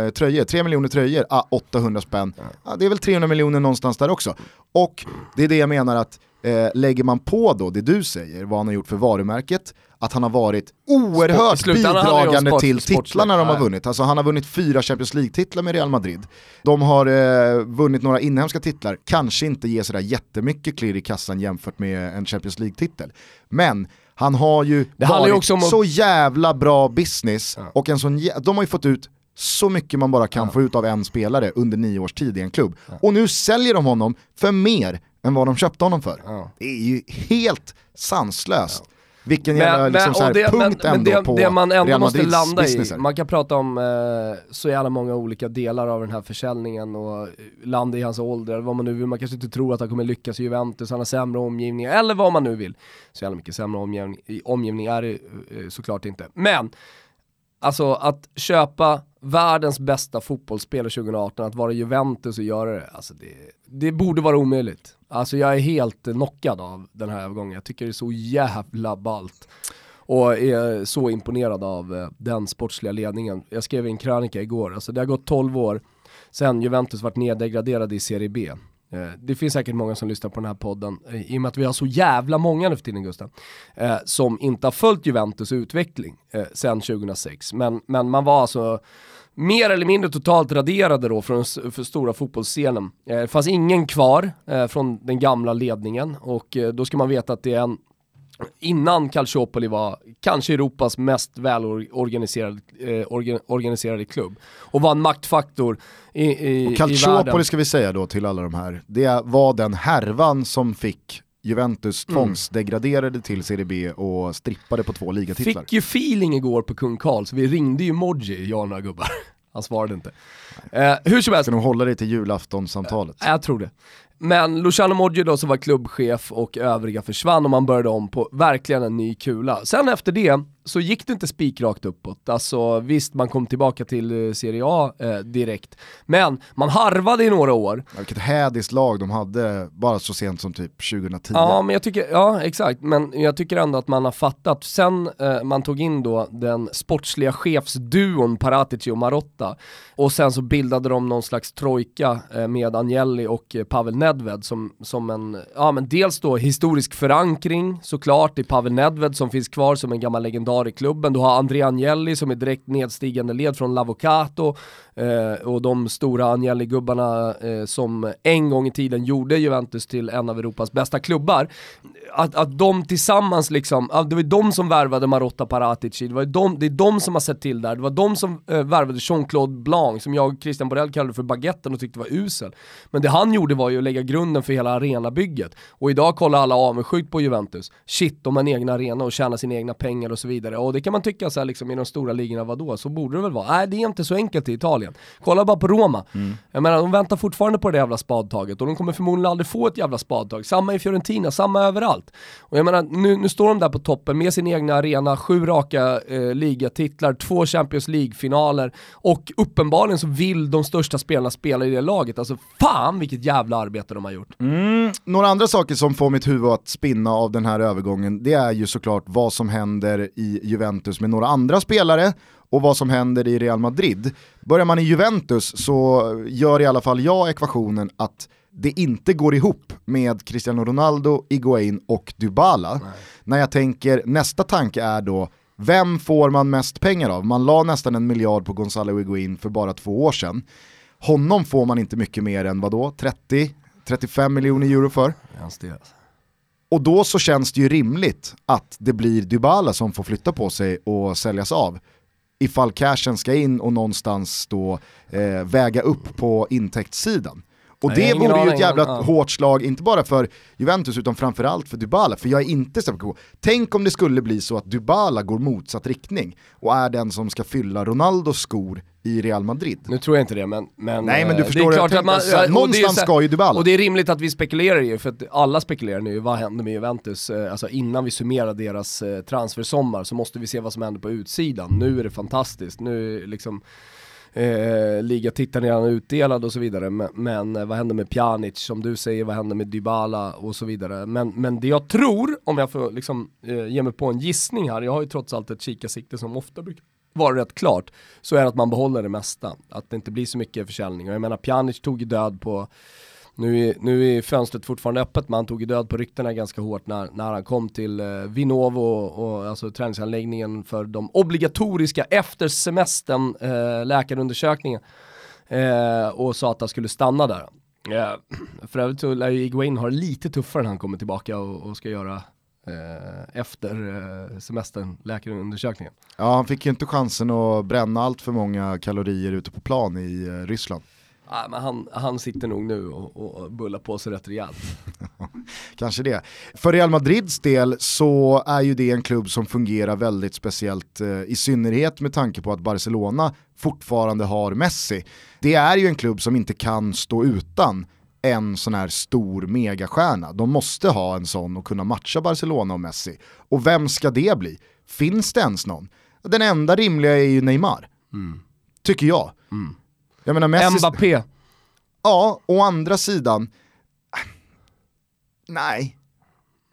Speaker 1: eh, tröjor, 3 miljoner tröjor, ah, 800 spänn. Ah, det är väl 300 miljoner någonstans där också. Och det är det jag menar att eh, lägger man på då det du säger, vad han har gjort för varumärket, att han har varit oerhört
Speaker 2: Sport-
Speaker 1: bidragande
Speaker 2: sport-
Speaker 1: till titlarna de har vunnit. Alltså han har vunnit fyra Champions League-titlar med Real Madrid. De har eh, vunnit några inhemska titlar, kanske inte ger sådär jättemycket klirr i kassan jämfört med en Champions League-titel. Men han har ju
Speaker 2: Det
Speaker 1: varit
Speaker 2: också om
Speaker 1: så jävla bra business och en sån, de har ju fått ut så mycket man bara kan få ut av en spelare under nio års tid i en klubb. Och nu säljer de honom för mer än vad de köpte honom för. Det är ju helt sanslöst. Vilken
Speaker 2: Men-
Speaker 1: jävla liksom,
Speaker 2: men-
Speaker 1: så här
Speaker 2: det-
Speaker 1: punkt
Speaker 2: men-
Speaker 1: ändå
Speaker 2: det,
Speaker 1: på
Speaker 2: det man ändå
Speaker 1: Real
Speaker 2: måste landa i,
Speaker 1: business här.
Speaker 2: man kan prata om eh, så jävla många olika delar av den här försäljningen och landa i hans ålder, vad man nu vill, man kanske inte tror att han kommer lyckas i Juventus, han har sämre omgivning, eller vad man nu vill. Så jävla mycket sämre omgivning, i omgivning är det eh, såklart inte. Men, alltså att köpa världens bästa fotbollsspelare 2018, att vara Juventus och göra det, alltså det, det borde vara omöjligt. Alltså jag är helt knockad av den här övergången, jag tycker det är så jävla ballt och är så imponerad av eh, den sportsliga ledningen. Jag skrev en krönika igår, alltså det har gått 12 år sedan Juventus vart nedgraderade i Serie B. Eh, det finns säkert många som lyssnar på den här podden, eh, i och med att vi har så jävla många nu för tiden Gustav, eh, som inte har följt Juventus utveckling sedan 2006. Men, men man var alltså mer eller mindre totalt raderade då från för stora fotbollsscenen. Det fanns ingen kvar från den gamla ledningen och då ska man veta att det är en innan Calciopoli var kanske Europas mest välorganiserade eh, orga, organiserade klubb och var en maktfaktor i, i,
Speaker 1: Och
Speaker 2: i världen.
Speaker 1: Calciopoli ska vi säga då till alla de här, det var den härvan som fick Juventus
Speaker 2: Mm.
Speaker 1: tvångsdegraderade till Serie B och strippade på två ligatitlar.
Speaker 2: Fick ju feeling igår på Kung Karl så vi ringde ju Moji, jag och några gubbar. Han svarade inte. Eh, hur som helst,
Speaker 1: Ska nog hålla dig till julaftonssamtalet.
Speaker 2: Jag tror det. Men Luciano Moggi då som var klubbchef och övriga försvann och man började om på verkligen en ny kula. Sen efter det så gick det inte spikrakt uppåt. Alltså visst, man kom tillbaka till eh, Serie A eh, direkt. Men man harvade i några år.
Speaker 1: Ja, Vilket hädiskt lag de hade bara så sent som typ 2010.
Speaker 2: Ja, men jag tycker, ja exakt, men jag tycker ändå att man har fattat, sen eh, man tog in då den sportsliga chefsduon Paratici och Marotta, och sen så bildade de någon slags trojka eh, med Agnelli och eh, Pavel Nedved som, som en, ja men dels då historisk förankring såklart i Pavel Nedved som finns kvar som en gammal legendar i klubben, du har André Agnelli som är direkt nedstigande led från Lavocato, eh, och de stora Agnelli-gubbarna eh, som en gång i tiden gjorde Juventus till en av Europas bästa klubbar, att, att de tillsammans liksom, det var ju de som värvade Marotta Paratici, det, var de, det är de som har sett till där, det var de som eh, värvade Jean-Claude Blanc, som jag och Christian Borell kallade för baguetten och tyckte var usel. Men det han gjorde var ju att lägga grunden för hela arenabygget. Och idag kollar alla avundsjukt på Juventus. Shit, de har en egen arena och tjänar sina egna pengar och så vidare. Och det kan man tycka så här, liksom, i de stora ligorna, vadå? Så borde det väl vara? Nej, det är inte så enkelt i Italien. Kolla bara på Roma. Jag menar, de väntar fortfarande på det jävla spadtaget och de kommer förmodligen aldrig få ett jävla spadtag. Samma i Fiorentina, samma överallt. Och jag menar, nu, nu står de där på toppen med sin egna arena, sju raka eh, ligatitlar, två Champions League-finaler och uppenbarligen så vill de största spelarna spela i det laget. Alltså fan vilket jävla arbete de har gjort.
Speaker 1: Mm, några andra saker som får mitt huvud att spinna av den här övergången, det är ju såklart vad som händer i Juventus med några andra spelare och vad som händer i Real Madrid. Börjar man i Juventus så gör i alla fall jag ekvationen att det inte går ihop med Cristiano Ronaldo, Higuain och Dybala. När jag tänker, nästa tanke är då, vem får man mest pengar av? Man la nästan en miljard på Gonzalo Higuain för bara två år sedan. Honom får man inte mycket mer än vadå, 30? 35 miljoner euro för. Och då så känns det ju rimligt att det blir Dybala som får flytta på sig och säljas av. Ifall cashen ska in och någonstans då eh, väga upp på intäktssidan. Och det vore ju ett
Speaker 2: aning,
Speaker 1: jävla
Speaker 2: ja.
Speaker 1: hårt slag, inte bara för Juventus utan framförallt för Dybala. För jag är inte säker på, tänk om det skulle bli så att Dybala går motsatt riktning och är den som ska fylla Ronaldos skor i Real Madrid.
Speaker 2: Nu tror jag inte det, men... men
Speaker 1: Nej, men du
Speaker 2: eh,
Speaker 1: förstår,
Speaker 2: det är klart att man,
Speaker 1: så någonstans
Speaker 2: så
Speaker 1: ska ju Dybala.
Speaker 2: Och det är rimligt att vi spekulerar ju, för att alla spekulerar nu, vad händer med Juventus? Eh, Alltså innan vi summerar deras eh, transfersommar så måste vi se vad som händer på utsidan. Nu är det fantastiskt, nu liksom Eh, Ligatiteln redan utdelad och så vidare, men, men vad händer med Pjanic, som du säger, vad händer med Dybala och så vidare. Men, men det jag tror, om jag får liksom, eh, ge mig på en gissning här, jag har ju trots allt ett kikarsikte som ofta brukar vara rätt klart, så är det att man behåller det mesta. Att det inte blir så mycket försäljning. Och jag menar, Pjanic tog ju död på nu är, nu är fönstret fortfarande öppet men han tog ju död på ryktena ganska hårt när, när han kom till eh, Vinovo och, och alltså träningsanläggningen för de obligatoriska efter semestern eh, läkarundersökningen eh, och sa att han skulle stanna där. Eh, för övrigt så lär ju Iguain ha det lite tuffare när han kommer tillbaka och, och ska göra efter eh, semestern läkarundersökningen.
Speaker 1: Ja, han fick ju inte chansen att bränna allt för många kalorier ute på plan i eh, Ryssland.
Speaker 2: Ja, men han, han sitter nog nu och, och bullar på sig rätt rejält.
Speaker 1: Kanske det. För Real Madrids del så är ju det en klubb som fungerar väldigt speciellt, eh, i synnerhet med tanke på att Barcelona fortfarande har Messi. Det är ju en klubb som inte kan stå utan en sån här stor megastjärna. De måste ha en sån och kunna matcha Barcelona och Messi. Och vem ska det bli? Finns det ens någon? Den enda rimliga är ju Neymar.
Speaker 2: Mm.
Speaker 1: Tycker jag.
Speaker 2: Mm.
Speaker 1: Jag menar Messi...
Speaker 2: Mbappé.
Speaker 1: Ja, å andra sidan, nej.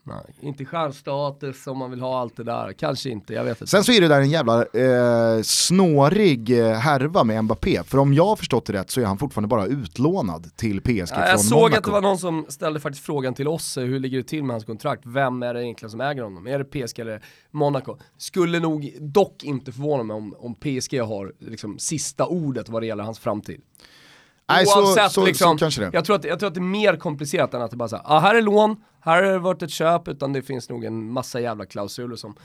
Speaker 2: Nej, inte stjärnstatus om man vill ha allt det där, kanske inte, jag vet inte.
Speaker 1: Sen så är det där en jävla eh, snårig eh, härva med Mbappé, för om jag har förstått det rätt så är han fortfarande bara utlånad till PSG
Speaker 2: ja,
Speaker 1: från
Speaker 2: Jag såg
Speaker 1: Monaco.
Speaker 2: att det var någon som ställde faktiskt frågan till oss, eh, hur ligger det till med hans kontrakt? Vem är det egentligen som äger honom? Är det PSG eller Monaco? Skulle nog dock inte förvåna mig om, om PSG har liksom sista ordet vad det gäller hans framtid.
Speaker 1: Nej, så,
Speaker 2: Oavsett,
Speaker 1: så,
Speaker 2: liksom,
Speaker 1: så kanske det.
Speaker 2: Jag tror, att, jag tror att det är mer komplicerat än att det bara säger, ah, här är lån, här har det varit ett köp, utan det finns nog en massa jävla klausuler som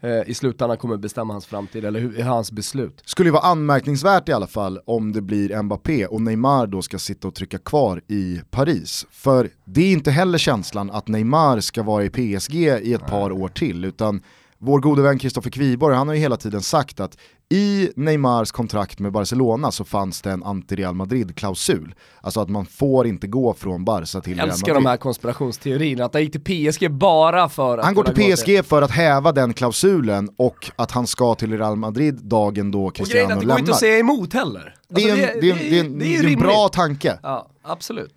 Speaker 2: eh, i slutändan kommer bestämma hans framtid, eller hur, hans beslut.
Speaker 1: Skulle ju vara anmärkningsvärt i alla fall om det blir Mbappé och Neymar då ska sitta och trycka kvar i Paris. För det är inte heller känslan att Neymar ska vara i PSG i ett par år till, utan vår gode vän Kristoffer Kviborg, han har ju hela tiden sagt att i Neymars kontrakt med Barcelona så fanns det en anti-Real Madrid-klausul. Alltså att man får inte gå från Barca till
Speaker 2: Jag
Speaker 1: Real
Speaker 2: älskar
Speaker 1: Madrid.
Speaker 2: de här konspirationsteorierna, att han gick till PSG bara för att
Speaker 1: Han går till PSG för att häva den klausulen och att han ska till Real Madrid dagen då
Speaker 2: Och grejen är
Speaker 1: Cristiano
Speaker 2: att det går inte
Speaker 1: lämnar.
Speaker 2: att säga emot heller.
Speaker 1: Det är,
Speaker 2: Alltså,
Speaker 1: en, det är, det är, en,
Speaker 2: det är
Speaker 1: en bra tanke.
Speaker 2: Ja, absolut.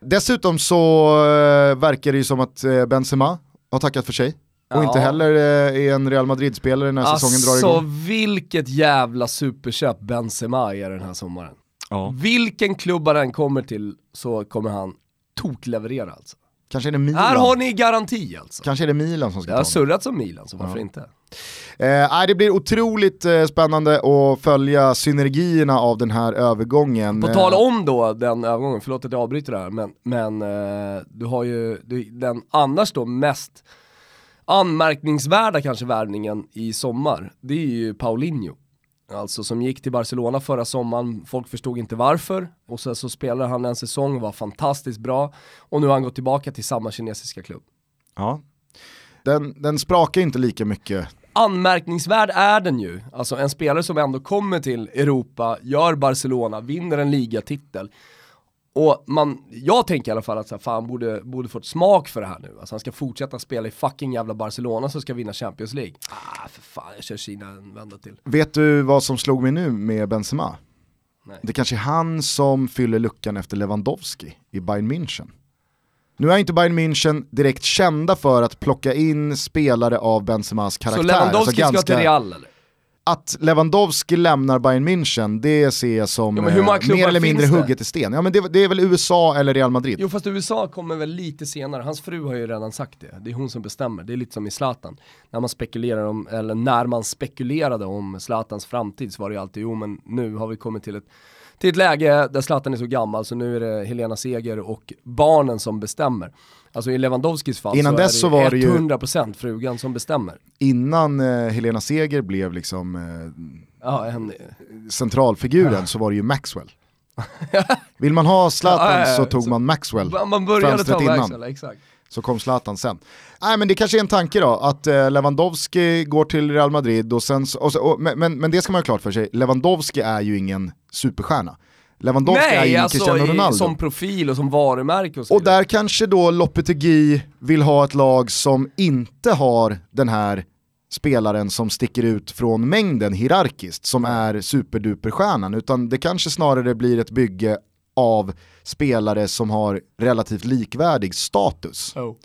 Speaker 1: Dessutom så eh, verkar det ju som att eh, Benzema har tackat för sig. Och
Speaker 2: Ja.
Speaker 1: inte heller eh, är en Real Madrid-spelare när säsongen drar
Speaker 2: Alltså
Speaker 1: igång.
Speaker 2: vilket jävla superköp Benzema är den här sommaren.
Speaker 1: Ja.
Speaker 2: Vilken klubb han än kommer till så kommer han tokleverera alltså.
Speaker 1: Kanske är det Milan.
Speaker 2: Här har ni garanti alltså.
Speaker 1: Kanske är det Milan som ska
Speaker 2: har
Speaker 1: ta honom.
Speaker 2: surrat som Milan, så varför
Speaker 1: Ja.
Speaker 2: inte?
Speaker 1: Eh, det blir otroligt eh, spännande att följa synergierna av den här övergången.
Speaker 2: På
Speaker 1: Eh,
Speaker 2: tal om då den övergången, förlåt att jag avbryter det här, men, men eh, du har ju du, den annars då mest anmärkningsvärda kanske värvningen i sommar, det är ju Paulinho. Alltså som gick till Barcelona förra sommaren, folk förstod inte varför, och sen så spelade han en säsong och var fantastiskt bra, och nu har han gått tillbaka till samma kinesiska klubb.
Speaker 1: Ja. Den, den sprakar inte lika mycket.
Speaker 2: Anmärkningsvärd är den ju, alltså en spelare som ändå kommer till Europa, gör Barcelona, vinner en ligatitel. Och man, jag tänker i alla fall att så här, fan borde, borde fått smak för det här nu. Alltså han ska fortsätta spela i fucking jävla Barcelona som ska vinna Champions League. Ah för fan, jag kör Kina en vända till.
Speaker 1: Vet du vad som slog mig nu med Benzema?
Speaker 2: Nej.
Speaker 1: Det kanske är han som fyller luckan efter Lewandowski i Bayern München. Nu är inte Bayern München direkt kända för att plocka in spelare av Benzemas karaktär.
Speaker 2: Så Lewandowski
Speaker 1: Alltså
Speaker 2: ska till Real eller?
Speaker 1: Att Lewandowski lämnar Bayern München, det ser jag som
Speaker 2: många
Speaker 1: eh, mer eller mindre hugget i sten. Ja men det, det är väl USA eller Real Madrid.
Speaker 2: Jo fast USA kommer väl lite senare, hans fru har ju redan sagt det. Det är hon som bestämmer, det är lite som i Zlatan. När man spekulerar om, eller när man spekulerade om Zlatans framtid så var det ju alltid, jo men nu har vi kommit till ett till ett läge där Zlatan är så gammal så nu är det Helena Seger och barnen som bestämmer. Alltså i Lewandowskis fall
Speaker 1: Innan
Speaker 2: så
Speaker 1: dess
Speaker 2: är
Speaker 1: så var det ju-
Speaker 2: 100% frugan som bestämmer.
Speaker 1: Innan eh, Helena Seger blev liksom eh,
Speaker 2: Ja, en,
Speaker 1: centralfiguren så var det ju Maxwell. Vill man ha Zlatan
Speaker 2: Ja, ja, ja,
Speaker 1: så tog
Speaker 2: så-
Speaker 1: man Maxwell.
Speaker 2: man började
Speaker 1: Fönstret
Speaker 2: ta
Speaker 1: innan.
Speaker 2: Maxwell, exakt.
Speaker 1: Så kom Zlatan sen. Nej men det kanske är en tanke då, att eh, Lewandowski går till Real Madrid och sen, och så, och, men, men, men det ska man ha klart för sig, Lewandowski är ju ingen superstjärna. Lewandowski är ju
Speaker 2: Nej,
Speaker 1: ingen
Speaker 2: alltså
Speaker 1: Cristiano Ronaldo.
Speaker 2: som profil och som varumärke och så
Speaker 1: Och där kanske då Lopetegui vill ha ett lag som inte har den här spelaren som sticker ut från mängden hierarkiskt som är superduperstjärnan utan det kanske snarare blir ett bygge av spelare som har relativt likvärdig status.
Speaker 2: Oh.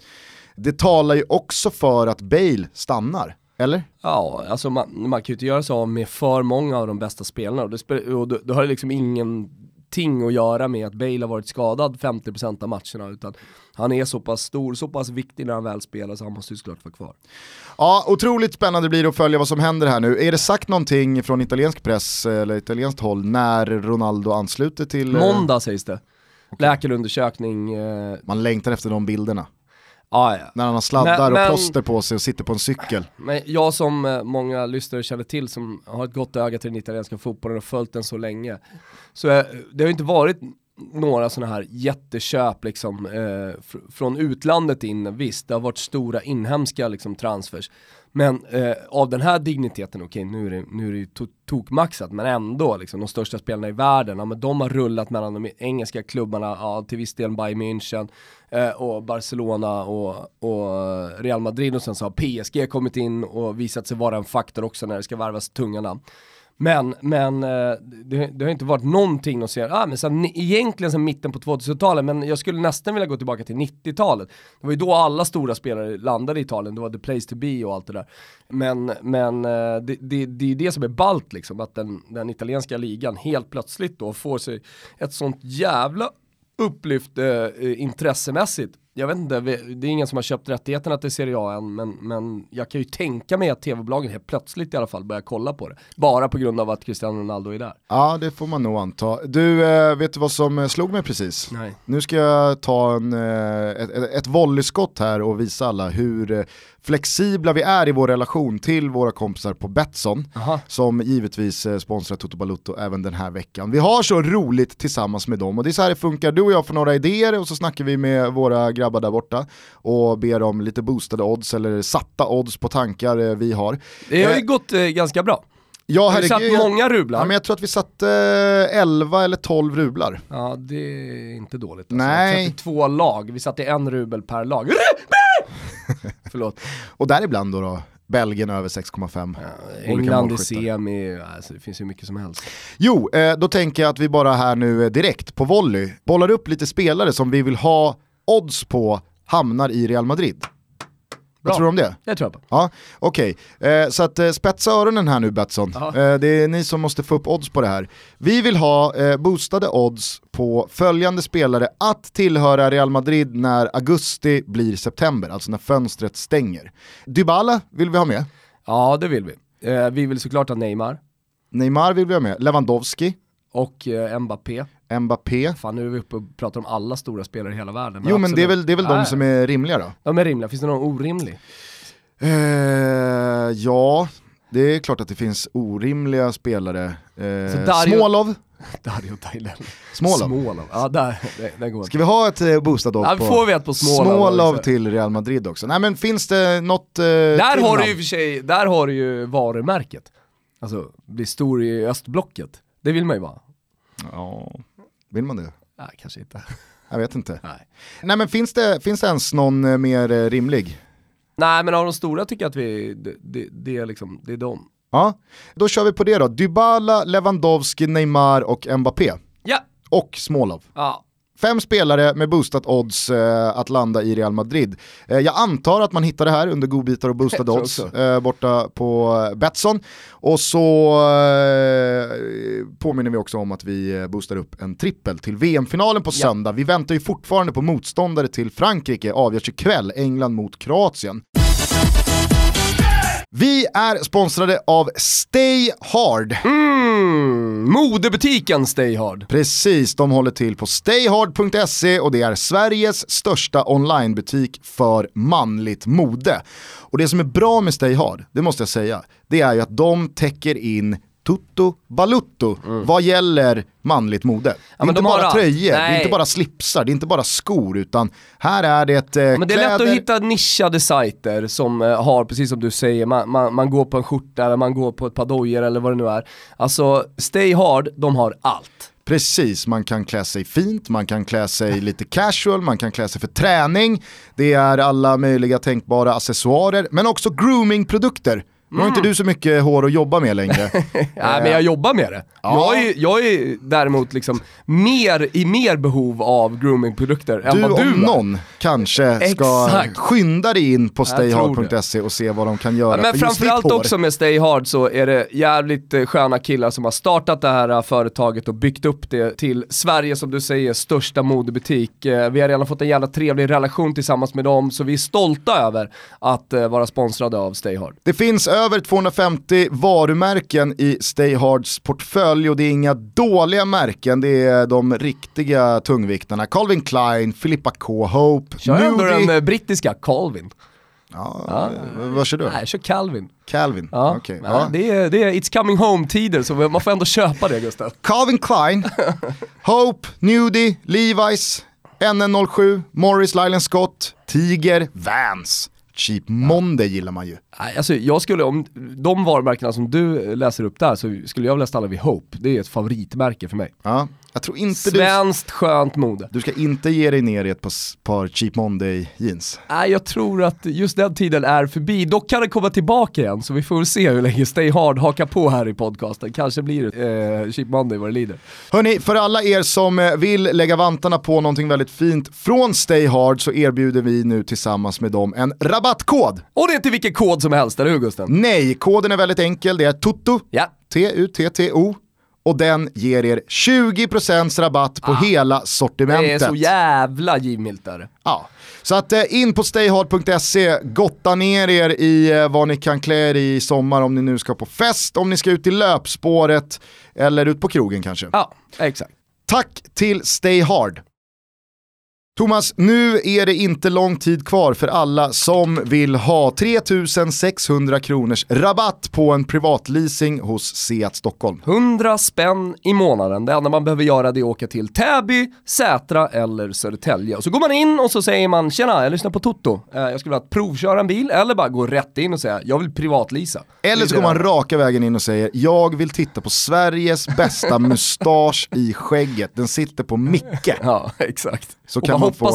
Speaker 1: Det talar ju också för att Bale stannar, eller?
Speaker 2: Ja, alltså man, man kan ju inte göra sig av med för många av de bästa spelarna och det, och det, det har liksom ingenting att göra med att Bale har varit skadad 50% av matcherna utan han är så pass stor, så pass viktig när han väl spelar så han måste ju såklart vara kvar.
Speaker 1: Ja, otroligt spännande blir det att följa vad som händer här nu. Är det sagt någonting från italiensk press eller italienskt håll när Ronaldo ansluter till...
Speaker 2: Måndag sägs det. Läkarundersökning. Eh,
Speaker 1: Man längtar efter de bilderna.
Speaker 2: Ah, ja.
Speaker 1: När han har sladdar
Speaker 2: Men- men-
Speaker 1: och plåster på sig och sitter på en cykel.
Speaker 2: Men jag som eh, många lyssnare känner till som har ett gott öga till den italienska fotbollen och följt den så länge. Så det har ju inte varit några sådana här jätteköp liksom, eh, fr- från utlandet in, visst det har varit stora inhemska liksom, transfers. Men eh, av den här digniteten, okej nu är det, nu är det ju to- tokmaxat, men ändå liksom, de största spelarna i världen, ja, men de har rullat mellan de engelska klubbarna, ja, till viss del Bayern München eh, och Barcelona och, och Real Madrid och sen så har PSG kommit in och visat sig vara en faktor också när det ska värvas tunga namn. Men, men eh, det, det har inte varit någonting att se, ah, men sen, egentligen sen mitten på 2000-talet, men jag skulle nästan vilja gå tillbaka till 90-talet. Det var ju då alla stora spelare landade i Italien, det var the place to be och allt det där. Men, men eh, det, det, det är ju det som är ballt liksom, att den, den italienska ligan helt plötsligt då får sig ett sånt jävla upplyft eh, eh intressemässigt. Jag vet inte, det är ingen som har köpt rättigheterna till Serie A än, men, men jag kan ju tänka mig att tv-bolagen helt plötsligt i alla fall börjar kolla på det. Bara på grund av att Cristiano Ronaldo är där.
Speaker 1: Ja, det får man nog anta. Du, eh, vet du vad som eh, slog mig precis?
Speaker 2: Nej.
Speaker 1: Nu ska jag ta en, eh, ett, ett- volleyskott här och visa alla hur flexibla vi är i vår relation till våra kompisar på Betsson.
Speaker 2: Aha.
Speaker 1: Som givetvis eh, sponsrar Toto Balutto även den här veckan. Vi har så roligt tillsammans med dem och det är så här det funkar. Du och jag får några idéer och så snackar vi med våra grabbar där borta och ber om lite boostade odds eller satta odds på tankar eh, vi har.
Speaker 2: Det har ju
Speaker 1: Eh,
Speaker 2: gått eh, ganska bra.
Speaker 1: Ja,
Speaker 2: Har du satt
Speaker 1: herregud,
Speaker 2: många rublar?
Speaker 1: Ja, men jag tror att vi satte eh, 11 eller 12 rublar.
Speaker 2: Ja, det är inte dåligt. Alltså.
Speaker 1: Nej.
Speaker 2: 32 lag, vi satte en rubel per lag. Förlåt.
Speaker 1: Och däribland då, då Belgien över 6,5. Olika
Speaker 2: England i semi, alltså, det finns ju mycket som helst.
Speaker 1: Jo, eh, då tänker jag att vi bara här nu eh, direkt på volley bollar upp lite spelare som vi vill ha odds på hamnar i Real Madrid. Vad
Speaker 2: Bra.
Speaker 1: tror du om det?
Speaker 2: Det tror jag på.
Speaker 1: Ja, okej. Eh, så att eh, spetsa öronen här nu Betsson. Eh, det är ni som måste få upp odds på det här. Vi vill ha eh, boostade odds på följande spelare att tillhöra Real Madrid när augusti blir september, alltså när fönstret stänger. Dybala vill vi ha med.
Speaker 2: Ja, det vill vi. Eh, vi vill såklart ha Neymar
Speaker 1: Neymar vill vi ha med. Lewandowski,
Speaker 2: och eh, Mbappé.
Speaker 1: Mbappé.
Speaker 2: Fan nu är vi uppe och pratar om alla stora spelare i hela världen.
Speaker 1: Jo men det är väl, det är väl de
Speaker 2: Nej.
Speaker 1: som är rimliga då?
Speaker 2: De är rimliga, finns det någon orimlig?
Speaker 1: Eh, ja, det är klart att det finns orimliga spelare. Eh,
Speaker 2: Dario-
Speaker 1: Smålov,
Speaker 2: Dario Dailel.
Speaker 1: Smålov.
Speaker 2: Smålov. Ja, där, det, det går
Speaker 1: Ska vi ha ett eh, boostad
Speaker 2: Ja,
Speaker 1: på
Speaker 2: får vi ett på Smålov
Speaker 1: Smålov till Real Madrid också? Nej men finns det något eh,
Speaker 2: Där har du ju för sig, där har du ju varumärket. Alltså, bli stor i östblocket. Det vill man ju vara.
Speaker 1: Ja, vill man det?
Speaker 2: Nej, kanske inte.
Speaker 1: Jag vet inte.
Speaker 2: Nej.
Speaker 1: Nej men finns det, finns det ens någon eh, mer eh, rimlig?
Speaker 2: Nej, men av de stora tycker jag att vi, det, det, det är liksom, det är de.
Speaker 1: Ja, då kör vi på det då. Dybala, Lewandowski, Neymar och Mbappé.
Speaker 2: Ja!
Speaker 1: Och Smålov.
Speaker 2: Ja,
Speaker 1: Fem spelare med boostat odds eh, att landa i Real Madrid. Eh, jag antar att man hittar det här under godbitar och boostade odds eh, borta på eh, Betsson. Och så eh, påminner vi också om att vi eh, boostar upp en trippel till VM-finalen på
Speaker 2: Ja.
Speaker 1: söndag. Vi väntar ju fortfarande på motståndare till Frankrike, avgörs ikväll, England mot Kroatien. Vi är sponsrade av Stay Hard.
Speaker 2: Mm, modebutiken Stay Hard.
Speaker 1: Precis, de håller till på stayhard.se och det är Sveriges största onlinebutik för manligt mode. Och det som är bra med Stayhard, det måste jag säga, det är ju att de täcker in tutto balutto vad gäller manligt mode. Det är inte
Speaker 2: de
Speaker 1: bara tröjor, det är inte bara slipsar, det är inte bara skor, utan här är det eh,
Speaker 2: Men det är lätt
Speaker 1: kläder.
Speaker 2: att hitta nischade sajter som eh, har, precis som du säger, man, man, man går på en skjorta eller man går på ett par dojor eller vad det nu är. Alltså, Stay Hard, de har allt.
Speaker 1: Precis, man kan klä sig fint, man kan klä sig lite casual, man kan klä sig för träning. Det är alla möjliga tänkbara accessoarer, men också groomingprodukter Nu har inte du så mycket hår att jobba med längre.
Speaker 2: Nej men jag jobbar med det.
Speaker 1: Ja.
Speaker 2: Jag, är, jag är däremot liksom mer, i mer behov av groomingprodukter än vad du
Speaker 1: om
Speaker 2: är.
Speaker 1: någon kanske ska
Speaker 2: Exakt.
Speaker 1: skynda dig in på stayhard.se och se vad de kan göra
Speaker 2: Ja, men
Speaker 1: för
Speaker 2: framförallt också med Stay Hard så är det jävligt eh, sköna killar som har startat det här eh, företaget och byggt upp det till Sverige som du säger största modebutik. Eh, Vi har redan fått en jävla trevlig relation tillsammans med dem så vi är stolta över att eh, vara sponsrade av Stay Hard.
Speaker 1: Det finns över 250 varumärken i Stay Hards portfölj och det är inga dåliga märken, det är de riktiga tungviktarna. Calvin Klein, Filippa K, Hope,
Speaker 2: Kör ändå
Speaker 1: Nudie.
Speaker 2: den eh, brittiska Calvin.
Speaker 1: Ja, vad kör du?
Speaker 2: Nej, jag kör Calvin.
Speaker 1: Calvin?
Speaker 2: Ja,
Speaker 1: Okej,
Speaker 2: Nej,
Speaker 1: ja.
Speaker 2: Det, är, det är It's coming home-tider så man får ändå köpa det Gustav.
Speaker 1: Calvin Klein, Hope, Nudie, Levi's, NN07, Morris, Lylan Scott, Tiger, Vans. Cheap Monday gillar man ju.
Speaker 2: Alltså, jag skulle, om de varumärkena som du läser upp där så skulle jag vilja stanna vid Hope. Det är ett favoritmärke för mig.
Speaker 1: Ja, jag tror inte du,
Speaker 2: Svenskt skönt mode.
Speaker 1: du ska inte ge dig ner i ett par, par Cheap Monday jeans.
Speaker 2: Nej, jag tror att just den tiden är förbi. Dock kan det komma tillbaka igen, så vi får väl se hur länge Stay Hard hakar på här i podcasten. Kanske blir det eh, Cheap Monday vad det lider.
Speaker 1: Hörni, för alla er som eh, vill lägga vantarna på någonting väldigt fint från Stay Hard så erbjuder vi nu tillsammans med dem en rabattkod.
Speaker 2: Och det är inte vilken kod som helst, eller hur Gusten?
Speaker 1: Nej, koden är väldigt enkel, det är TUTTO,
Speaker 2: Ja.
Speaker 1: T-U-T-T-O, och den ger er 20% rabatt på hela
Speaker 2: Det
Speaker 1: sortimentet.
Speaker 2: är så jävla givmilt där.
Speaker 1: Ja. Så att eh, in på stayhard.se, gotta ner er i eh, vad ni kan klä er i sommar om ni nu ska på fest, om ni ska ut i löpspåret eller ut på krogen kanske.
Speaker 2: Ja, exakt.
Speaker 1: Tack till Stay Hard. Thomas, nu är det inte lång tid kvar för alla som vill ha 3600 kronors rabatt på en privatleasing hos Seat Stockholm.
Speaker 2: 100 spänn i månaden. Det enda man behöver göra det är att åka till Täby, Sätra eller Södertälje. Och så går man in och så säger man “Tjena, jag lyssnar på Toto. Eh, Jag skulle vilja provköra en bil” eller bara gå rätt in och säga “Jag vill privatlisa”.
Speaker 1: Eller så går man raka vägen in och säger “Jag vill titta på Sveriges bästa mustasch i skägget, den sitter på Micke”.
Speaker 2: Ja, exakt.
Speaker 1: Så kan
Speaker 2: man
Speaker 1: få-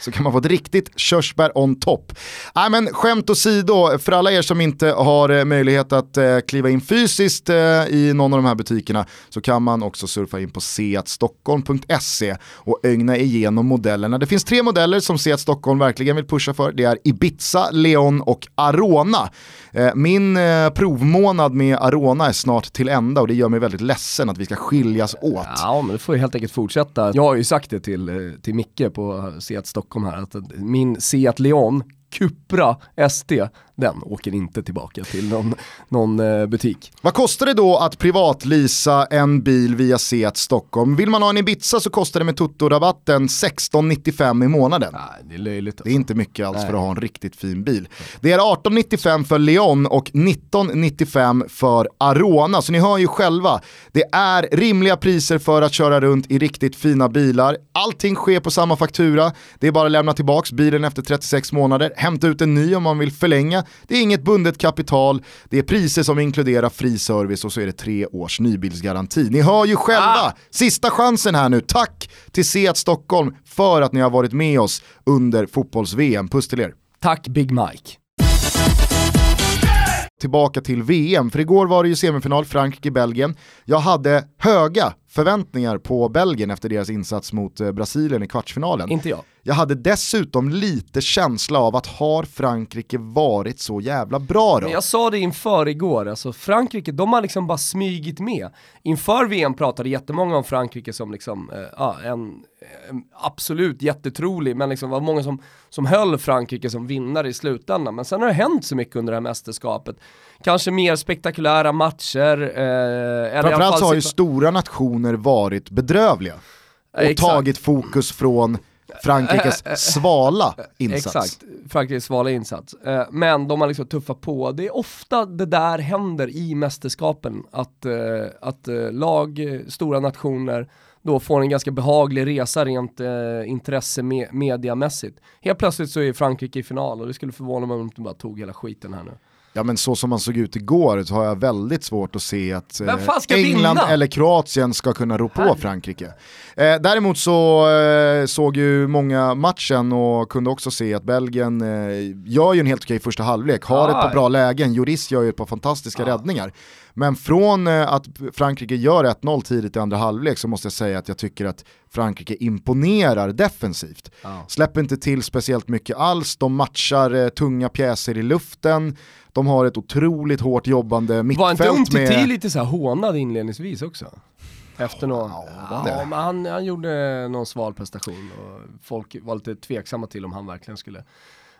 Speaker 1: så kan man få ett riktigt körsbär on top. Nej men skämt åsido, för alla er som inte har eh, möjlighet att eh, kliva in fysiskt eh, i någon av de här butikerna så kan man också surfa in på seatstockholm.se och ögna igenom modellerna. Det finns tre modeller som Seat Stockholm verkligen vill pusha för. Det är Ibiza, Leon och Arona. Eh, min eh, provmånad med Arona är snart till ända och det gör mig väldigt ledsen att vi ska skiljas åt.
Speaker 2: Ja, men det får ju helt enkelt fortsätta. Jag har ju sagt det till, eh, till Micke på Seat Stockholm här, att min Seat Leon Cupra ST, den åker inte tillbaka till någon, någon eh, butik.
Speaker 1: Vad kostar det då att privatlisa en bil via Seat Stockholm? Vill man ha en Ibiza så kostar det med Toto-rabatten 16,95 i månaden.
Speaker 2: Nej, det är löjligt.
Speaker 1: Det
Speaker 2: Alltså.
Speaker 1: är inte mycket alls för att ha en riktigt fin bil. Det är 18,95 för Leon och 19,95 för Arona. Så ni hör ju själva, det är rimliga priser för att köra runt i riktigt fina bilar. Allting sker på samma faktura. Det är bara att lämna tillbaka bilen efter 36 månader, hämta ut en ny om man vill förlänga. Det är inget bundet kapital, det är priser som inkluderar fri service och så är det tre års nybilsgaranti. Ni hör ju själva,
Speaker 2: Ah!
Speaker 1: sista chansen här nu. Tack till Seat Stockholm för att ni har varit med oss under fotbolls-VM. Puss till er.
Speaker 2: Tack Big Mike.
Speaker 1: Tillbaka till VM, för igår var det ju semifinal Frankrike-Belgien. Jag hade höga förväntningar på Belgien efter deras insats mot eh, Brasilien i kvartsfinalen.
Speaker 2: Inte jag.
Speaker 1: Jag hade dessutom lite känsla av att har Frankrike varit så jävla bra då?
Speaker 2: Men jag sa det inför igår, alltså Frankrike, de har liksom bara smygit med. Inför VM pratade jättemånga om Frankrike som liksom, eh, ja, en, en absolut jättetrolig, men liksom var många som, som höll Frankrike som vinnare i slutändan. Men sen har det hänt så mycket under det här mästerskapet. Kanske mer spektakulära matcher. Eh,
Speaker 1: Framförallt har ju stora nationer varit bedrövliga och
Speaker 2: Exakt.
Speaker 1: tagit fokus från Frankrikes svala insats.
Speaker 2: Exakt, Frankrikes svala insats. Eh, men de har liksom tuffat på. Det är ofta det där händer i mästerskapen, att, eh, att eh, lag, eh, stora nationer, då får en ganska behaglig resa rent eh, intresse me mediamässigt. Helt plötsligt så är Frankrike i final och det skulle förvåna mig om de inte bara tog hela skiten här nu.
Speaker 1: Ja men så som man såg ut igår så har jag väldigt svårt att se att
Speaker 2: ska
Speaker 1: England
Speaker 2: vinna?
Speaker 1: eller Kroatien ska kunna rå på. Frankrike. Eh, däremot så eh, såg ju många matchen och kunde också se att Belgien eh, gör ju en helt okej första halvlek, har ett par bra lägen, Joris gör ju ett par fantastiska räddningar. Men från eh, att Frankrike gör 1-0 tidigt i andra halvlek så måste jag säga att jag tycker att Frankrike imponerar defensivt.
Speaker 2: Ja.
Speaker 1: Släpper inte till speciellt mycket alls, de matchar eh, tunga pjäser i luften, de har ett otroligt hårt jobbande
Speaker 2: Var inte
Speaker 1: mittfält
Speaker 2: Umtiti
Speaker 1: med...
Speaker 2: lite så här hånad inledningsvis också? Efter någon...
Speaker 1: Ja,
Speaker 2: Ja, men han, han gjorde någon sval prestation och folk var lite tveksamma till om han verkligen skulle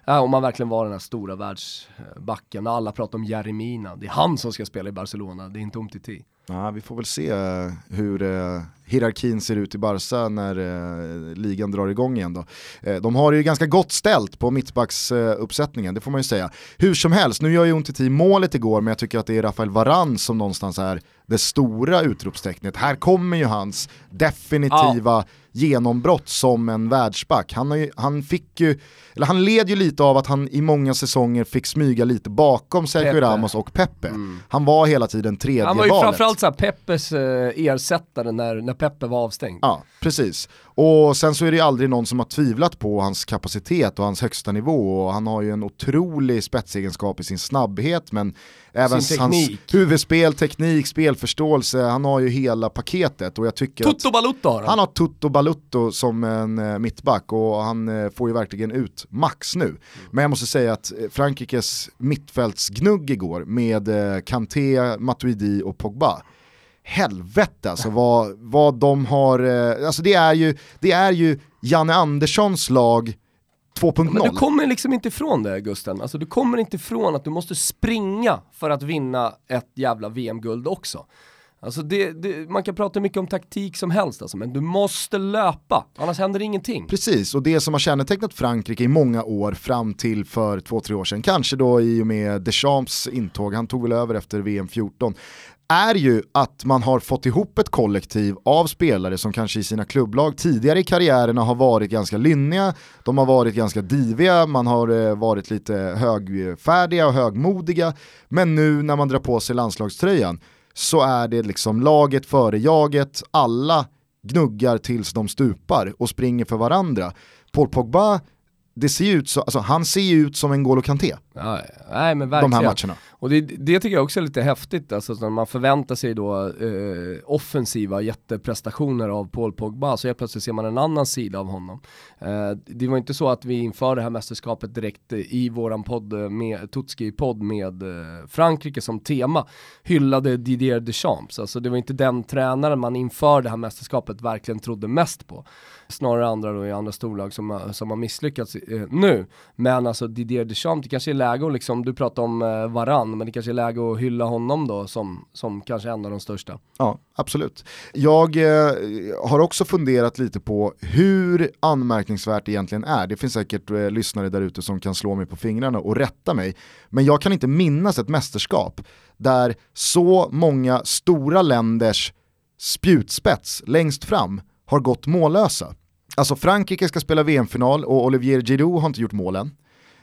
Speaker 2: Ja, om han verkligen var den här stora världsbacken, alla pratar om Jeremina, det är han som ska spela i Barcelona, det är inte Umtiti.
Speaker 1: Ja, vi får väl se eh, hur eh, hierarkin ser ut i Barca när eh, ligan drar igång igen då. Eh, de har det ju ganska gott ställt på mittbacksuppsättningen, det får man ju säga. Hur som helst, nu gör ju Umtiti målet igår, men jag tycker att det är Rafael Varane som någonstans är det stora utropstecknet. Här kommer ju hans definitiva genombrott som en världsback. Han, ju, han fick ju, eller han led ju lite av att han i många säsonger fick smyga lite bakom Sergio. Ramos och Pepe. Han var hela tiden tredje
Speaker 2: Han var ju
Speaker 1: valet
Speaker 2: framförallt såhär Peppes eh, ersättare när, när Peppe var avstängd.
Speaker 1: Ja, precis. Och sen så är det ju aldrig någon som har tvivlat på hans kapacitet och hans högsta nivå. Och han har ju en otrolig spetsegenskap i sin snabbhet, men även hans huvudspel, teknik, spelförståelse, han har ju hela paketet. Och jag tycker att
Speaker 2: Balutto har han.
Speaker 1: han har Tutto Balutto som en eh, mittback och han eh, får ju verkligen ut max nu. Men jag måste säga att eh, Frankrikes mittfältsgnugg igår med Kanté, Matuidi och Pogba, helvete alltså vad, vad de har, eh, alltså det är ju, det är ju Janne Anderssons lag 2.0.
Speaker 2: Men du kommer liksom inte ifrån det Gusten, alltså du kommer inte ifrån att du måste springa för att vinna ett jävla VM-guld också. Alltså det, det, man kan prata mycket om taktik som helst alltså, men du måste löpa, annars händer ingenting.
Speaker 1: Precis, och det som har kännetecknat Frankrike i många år fram till för två, tre år sedan, kanske då i och med Deschamps intåg, han tog väl över efter VM 14, är ju att man har fått ihop ett kollektiv av spelare som kanske i sina klubblag tidigare i karriärerna har varit ganska lynniga, de har varit ganska diviga, man har eh, varit lite högfärdiga och högmodiga, men nu när man drar på sig landslagströjan så är det liksom laget före jaget, alla gnuggar tills de stupar och springer för varandra. Paul Pogba, det ser ut så, alltså, han ser ju ut som en Golo Kanté,
Speaker 2: Ja, nej men
Speaker 1: de
Speaker 2: verkligen.
Speaker 1: här matcherna.
Speaker 2: Och det, det tycker jag också är lite häftigt, alltså när man förväntar sig då eh, offensiva jätteprestationer av Paul Pogba, så helt plötsligt ser man en annan sida av honom. Eh, det var inte så att vi inför det här mästerskapet direkt i våran podd, eh, med, Tutski-podd med eh, Frankrike som tema, hyllade Didier Deschamps. Alltså det var inte den tränaren man inför det här mästerskapet verkligen trodde mest på. Snarare andra då i andra storlag som, har- som har misslyckats eh, nu. Men alltså Didier Deschamps, det kanske är läge att liksom, du pratar om eh, Varann, men det kanske är läge att hylla honom då som, som kanske en av de största.
Speaker 1: Ja, absolut. Jag eh, har också funderat lite på hur anmärkningsvärt det egentligen är. Det finns säkert eh, lyssnare där ute som kan slå mig på fingrarna och rätta mig. Men jag kan inte minnas ett mästerskap där så många stora länders spjutspets längst fram har gått mållösa. Alltså Frankrike ska spela VM-final och Olivier Giroud har inte gjort målen.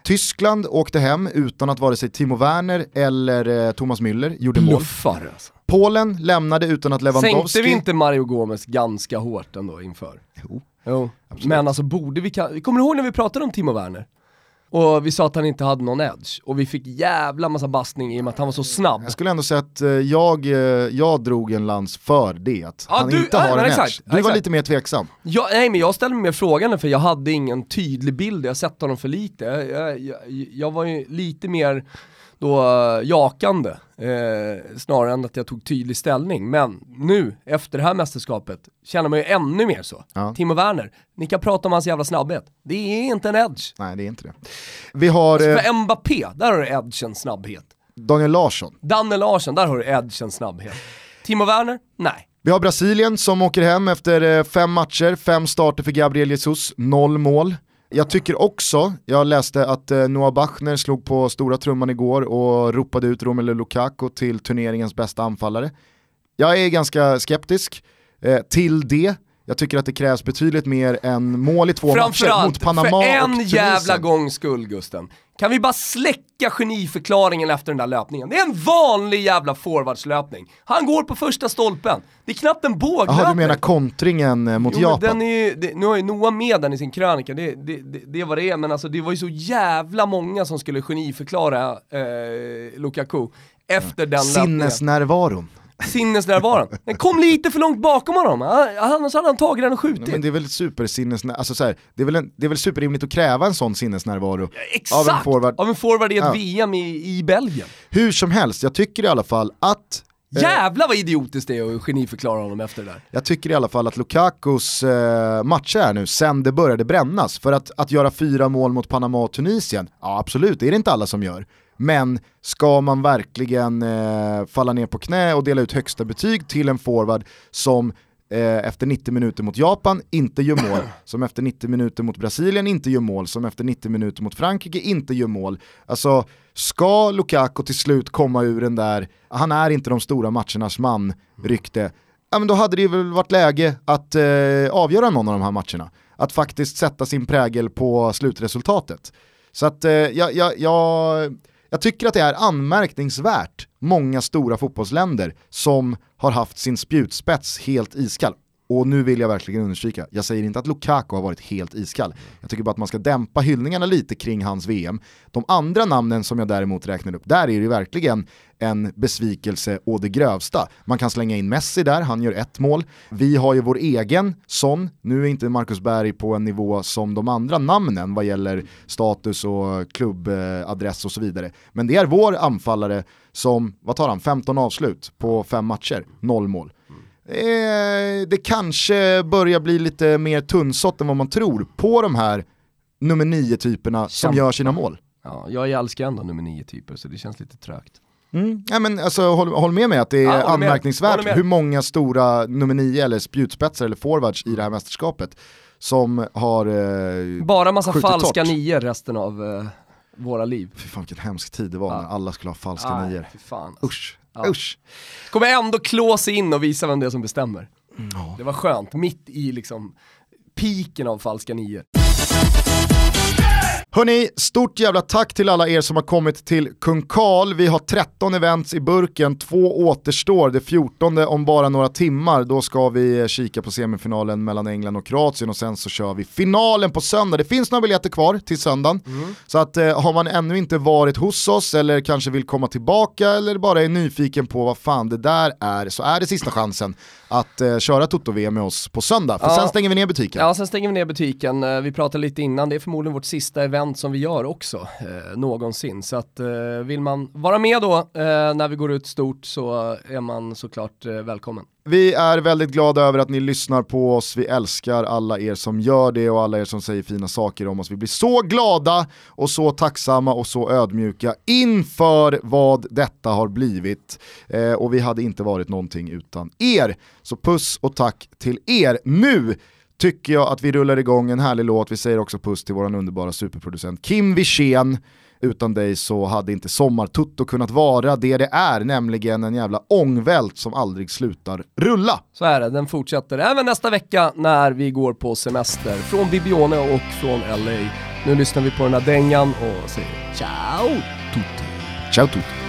Speaker 1: Tyskland åkte hem utan att vare sig Timo Werner eller eh, Thomas Müller gjorde mål.
Speaker 2: Bluffar alltså.
Speaker 1: Polen lämnade utan att Lewandowski...
Speaker 2: Sänkte vi inte Mario Gomez ganska hårt ändå inför?
Speaker 1: Jo.
Speaker 2: Jo, men alltså borde vi, kan- kommer du ihåg när vi pratade om Timo Werner? Och vi sa att han inte hade någon edge, och vi fick jävla massa bastning i och med att han var så snabb.
Speaker 1: Jag skulle ändå säga att eh, jag, eh, jag drog en lans för det, att
Speaker 2: Ja,
Speaker 1: han
Speaker 2: du-
Speaker 1: inte
Speaker 2: ja,
Speaker 1: har en
Speaker 2: exakt,
Speaker 1: edge. Du var
Speaker 2: exakt.
Speaker 1: lite mer tveksam.
Speaker 2: Ja, nej men jag ställde mig mer frågan för jag hade ingen tydlig bild, jag har sett honom för lite. Jag, jag, jag var ju lite mer då eh, jakande, eh, snarare än att jag tog tydlig ställning. Men nu, efter det här mästerskapet, känner man ju ännu mer så.
Speaker 1: Ja.
Speaker 2: Timo Werner, ni kan prata om hans jävla snabbhet. Det är inte en edge.
Speaker 1: Nej, det är inte det. Vi har eh,
Speaker 2: För Mbappé, där har du edgen snabbhet.
Speaker 1: Daniel Larsson.
Speaker 2: Danne Larsson, där har du edgen snabbhet. Timo Werner, nej.
Speaker 1: Vi har Brasilien som åker hem efter eh, fem matcher, fem starter för Gabriel Jesus, noll mål. Jag tycker också, jag läste att eh, Noah Bachner slog på stora trumman igår och ropade ut Romelu Lukaku till turneringens bästa anfallare. Jag är ganska skeptisk eh, till det. Jag tycker att det krävs betydligt mer än mål i två matcher
Speaker 2: Framförallt,
Speaker 1: mot Panama
Speaker 2: för
Speaker 1: och
Speaker 2: en
Speaker 1: Tunisien.
Speaker 2: jävla gångs skull Gusten. Kan vi bara släcka geniförklaringen efter den där löpningen? Det är en vanlig jävla forwardslöpning. Han går på första stolpen. Det är knappt en båglöpning.
Speaker 1: Jaha, du menar kontringen eh, mot
Speaker 2: Jo,
Speaker 1: Japan?
Speaker 2: ju, det, nu har ju Noah med den i sin krönika, det, det, det, det är vad det är, men alltså det var ju så jävla många som skulle geniförklara eh, Lukaku efter den löpningen.
Speaker 1: Sinnesnärvaron.
Speaker 2: Den kom lite för långt bakom honom, annars hade han tagit den och skjutit.
Speaker 1: Men det är väl supersinnesnär... Alltså så här, det, är väl en, det är väl superrimligt att kräva en sån sinnesnärvaro
Speaker 2: Exakt!
Speaker 1: av en forward.
Speaker 2: Av en forward i ett
Speaker 1: Ja.
Speaker 2: VM i, i Belgien.
Speaker 1: Hur som helst, jag tycker i alla fall att Eh.
Speaker 2: Jävlar vad idiotiskt det är att geniförklara honom efter det där.
Speaker 1: Jag tycker i alla fall att Lukakos eh, matcher här nu, sen det började brännas, för att, att göra fyra mål mot Panama och Tunisien, ja absolut, det är det inte alla som gör. Men ska man verkligen eh, falla ner på knä och dela ut högsta betyg till en forward som eh, efter 90 minuter mot Japan inte gör mål, som efter 90 minuter mot Brasilien inte gör mål, som efter 90 minuter mot Frankrike inte gör mål. Alltså, ska Lukaku till slut komma ur den där, han är inte de stora matchernas man, rykte, ja men då hade det väl varit läge att eh, avgöra någon av de här matcherna. Att faktiskt sätta sin prägel på slutresultatet. Så att eh, jag, jag, jag, jag tycker att det är anmärkningsvärt många stora fotbollsländer som har haft sin spjutspets helt iskall. Och nu vill jag verkligen understryka, jag säger inte att Lukaku har varit helt iskall. Jag tycker bara att man ska dämpa hyllningarna lite kring hans VM. De andra namnen som jag däremot räknar upp, där är det verkligen en besvikelse å det grövsta. Man kan slänga in Messi där, han gör ett mål. Vi har ju vår egen sån, nu är inte Marcus Berg på en nivå som de andra namnen vad gäller status och klubbadress och så vidare. Men det är vår anfallare som, vad tar han, 15 avslut på fem matcher, noll mål. Eh, det kanske börjar bli lite mer tunnsått än vad man tror på de här nummer nio typerna som gör sina mål.
Speaker 2: Ja, jag älskar ändå nummer nio typer så det känns lite trögt.
Speaker 1: Mm. Ja, men alltså, håll, håll med mig att det är
Speaker 2: Ja,
Speaker 1: anmärkningsvärt hur många stora nummer nio eller spjutspetsar eller forwards i det här mästerskapet som har eh,
Speaker 2: Bara massa falska nior resten av eh, våra liv.
Speaker 1: Fy fan vilken hemsk tid det var
Speaker 2: Ja.
Speaker 1: när alla skulle ha falska nior.
Speaker 2: alltså.
Speaker 1: Usch,
Speaker 2: Ja.
Speaker 1: usch.
Speaker 2: Kommer ändå klå sig in och visa vem det är som bestämmer.
Speaker 1: Ja.
Speaker 2: Det var skönt, mitt i liksom piken av falska nior.
Speaker 1: Hörni, stort jävla tack till alla er som har kommit till Kung Karl. Vi har 13 events i burken, två återstår. Det 14 om bara några timmar. Då ska vi kika på semifinalen mellan England och Kroatien och sen så kör vi finalen på söndag. Det finns några biljetter kvar till söndagen. Så att eh, har man ännu inte varit hos oss eller kanske vill komma tillbaka eller bara är nyfiken på vad fan det där är så är det sista chansen att eh, köra Toto-VM med oss på söndag. För
Speaker 2: Ja.
Speaker 1: sen stänger vi ner butiken.
Speaker 2: Ja, sen stänger vi ner butiken. Eh, Vi pratade lite innan, det är förmodligen vårt sista event som vi gör också, eh, någonsin. Så att eh, vill man vara med då eh, när vi går ut stort så är man såklart eh, välkommen.
Speaker 1: Vi är väldigt glada över att ni lyssnar på oss, vi älskar alla er som gör det och alla er som säger fina saker om oss. Vi blir så glada och så tacksamma och så ödmjuka inför vad detta har blivit. Eh, och vi hade inte varit någonting utan er. Så puss och tack till er. Nu tycker jag att vi rullar igång en härlig låt. Vi säger också puss till vår underbara superproducent Kim Wirsén. Utan dig så hade inte Sommartutto kunnat vara det det är, nämligen en jävla ångvält som aldrig slutar rulla.
Speaker 2: Så är det, den fortsätter även nästa vecka när vi går på semester från Bibione och från LA. Nu lyssnar vi på den här dängan och säger ciao tutti.
Speaker 1: Ciao tutti.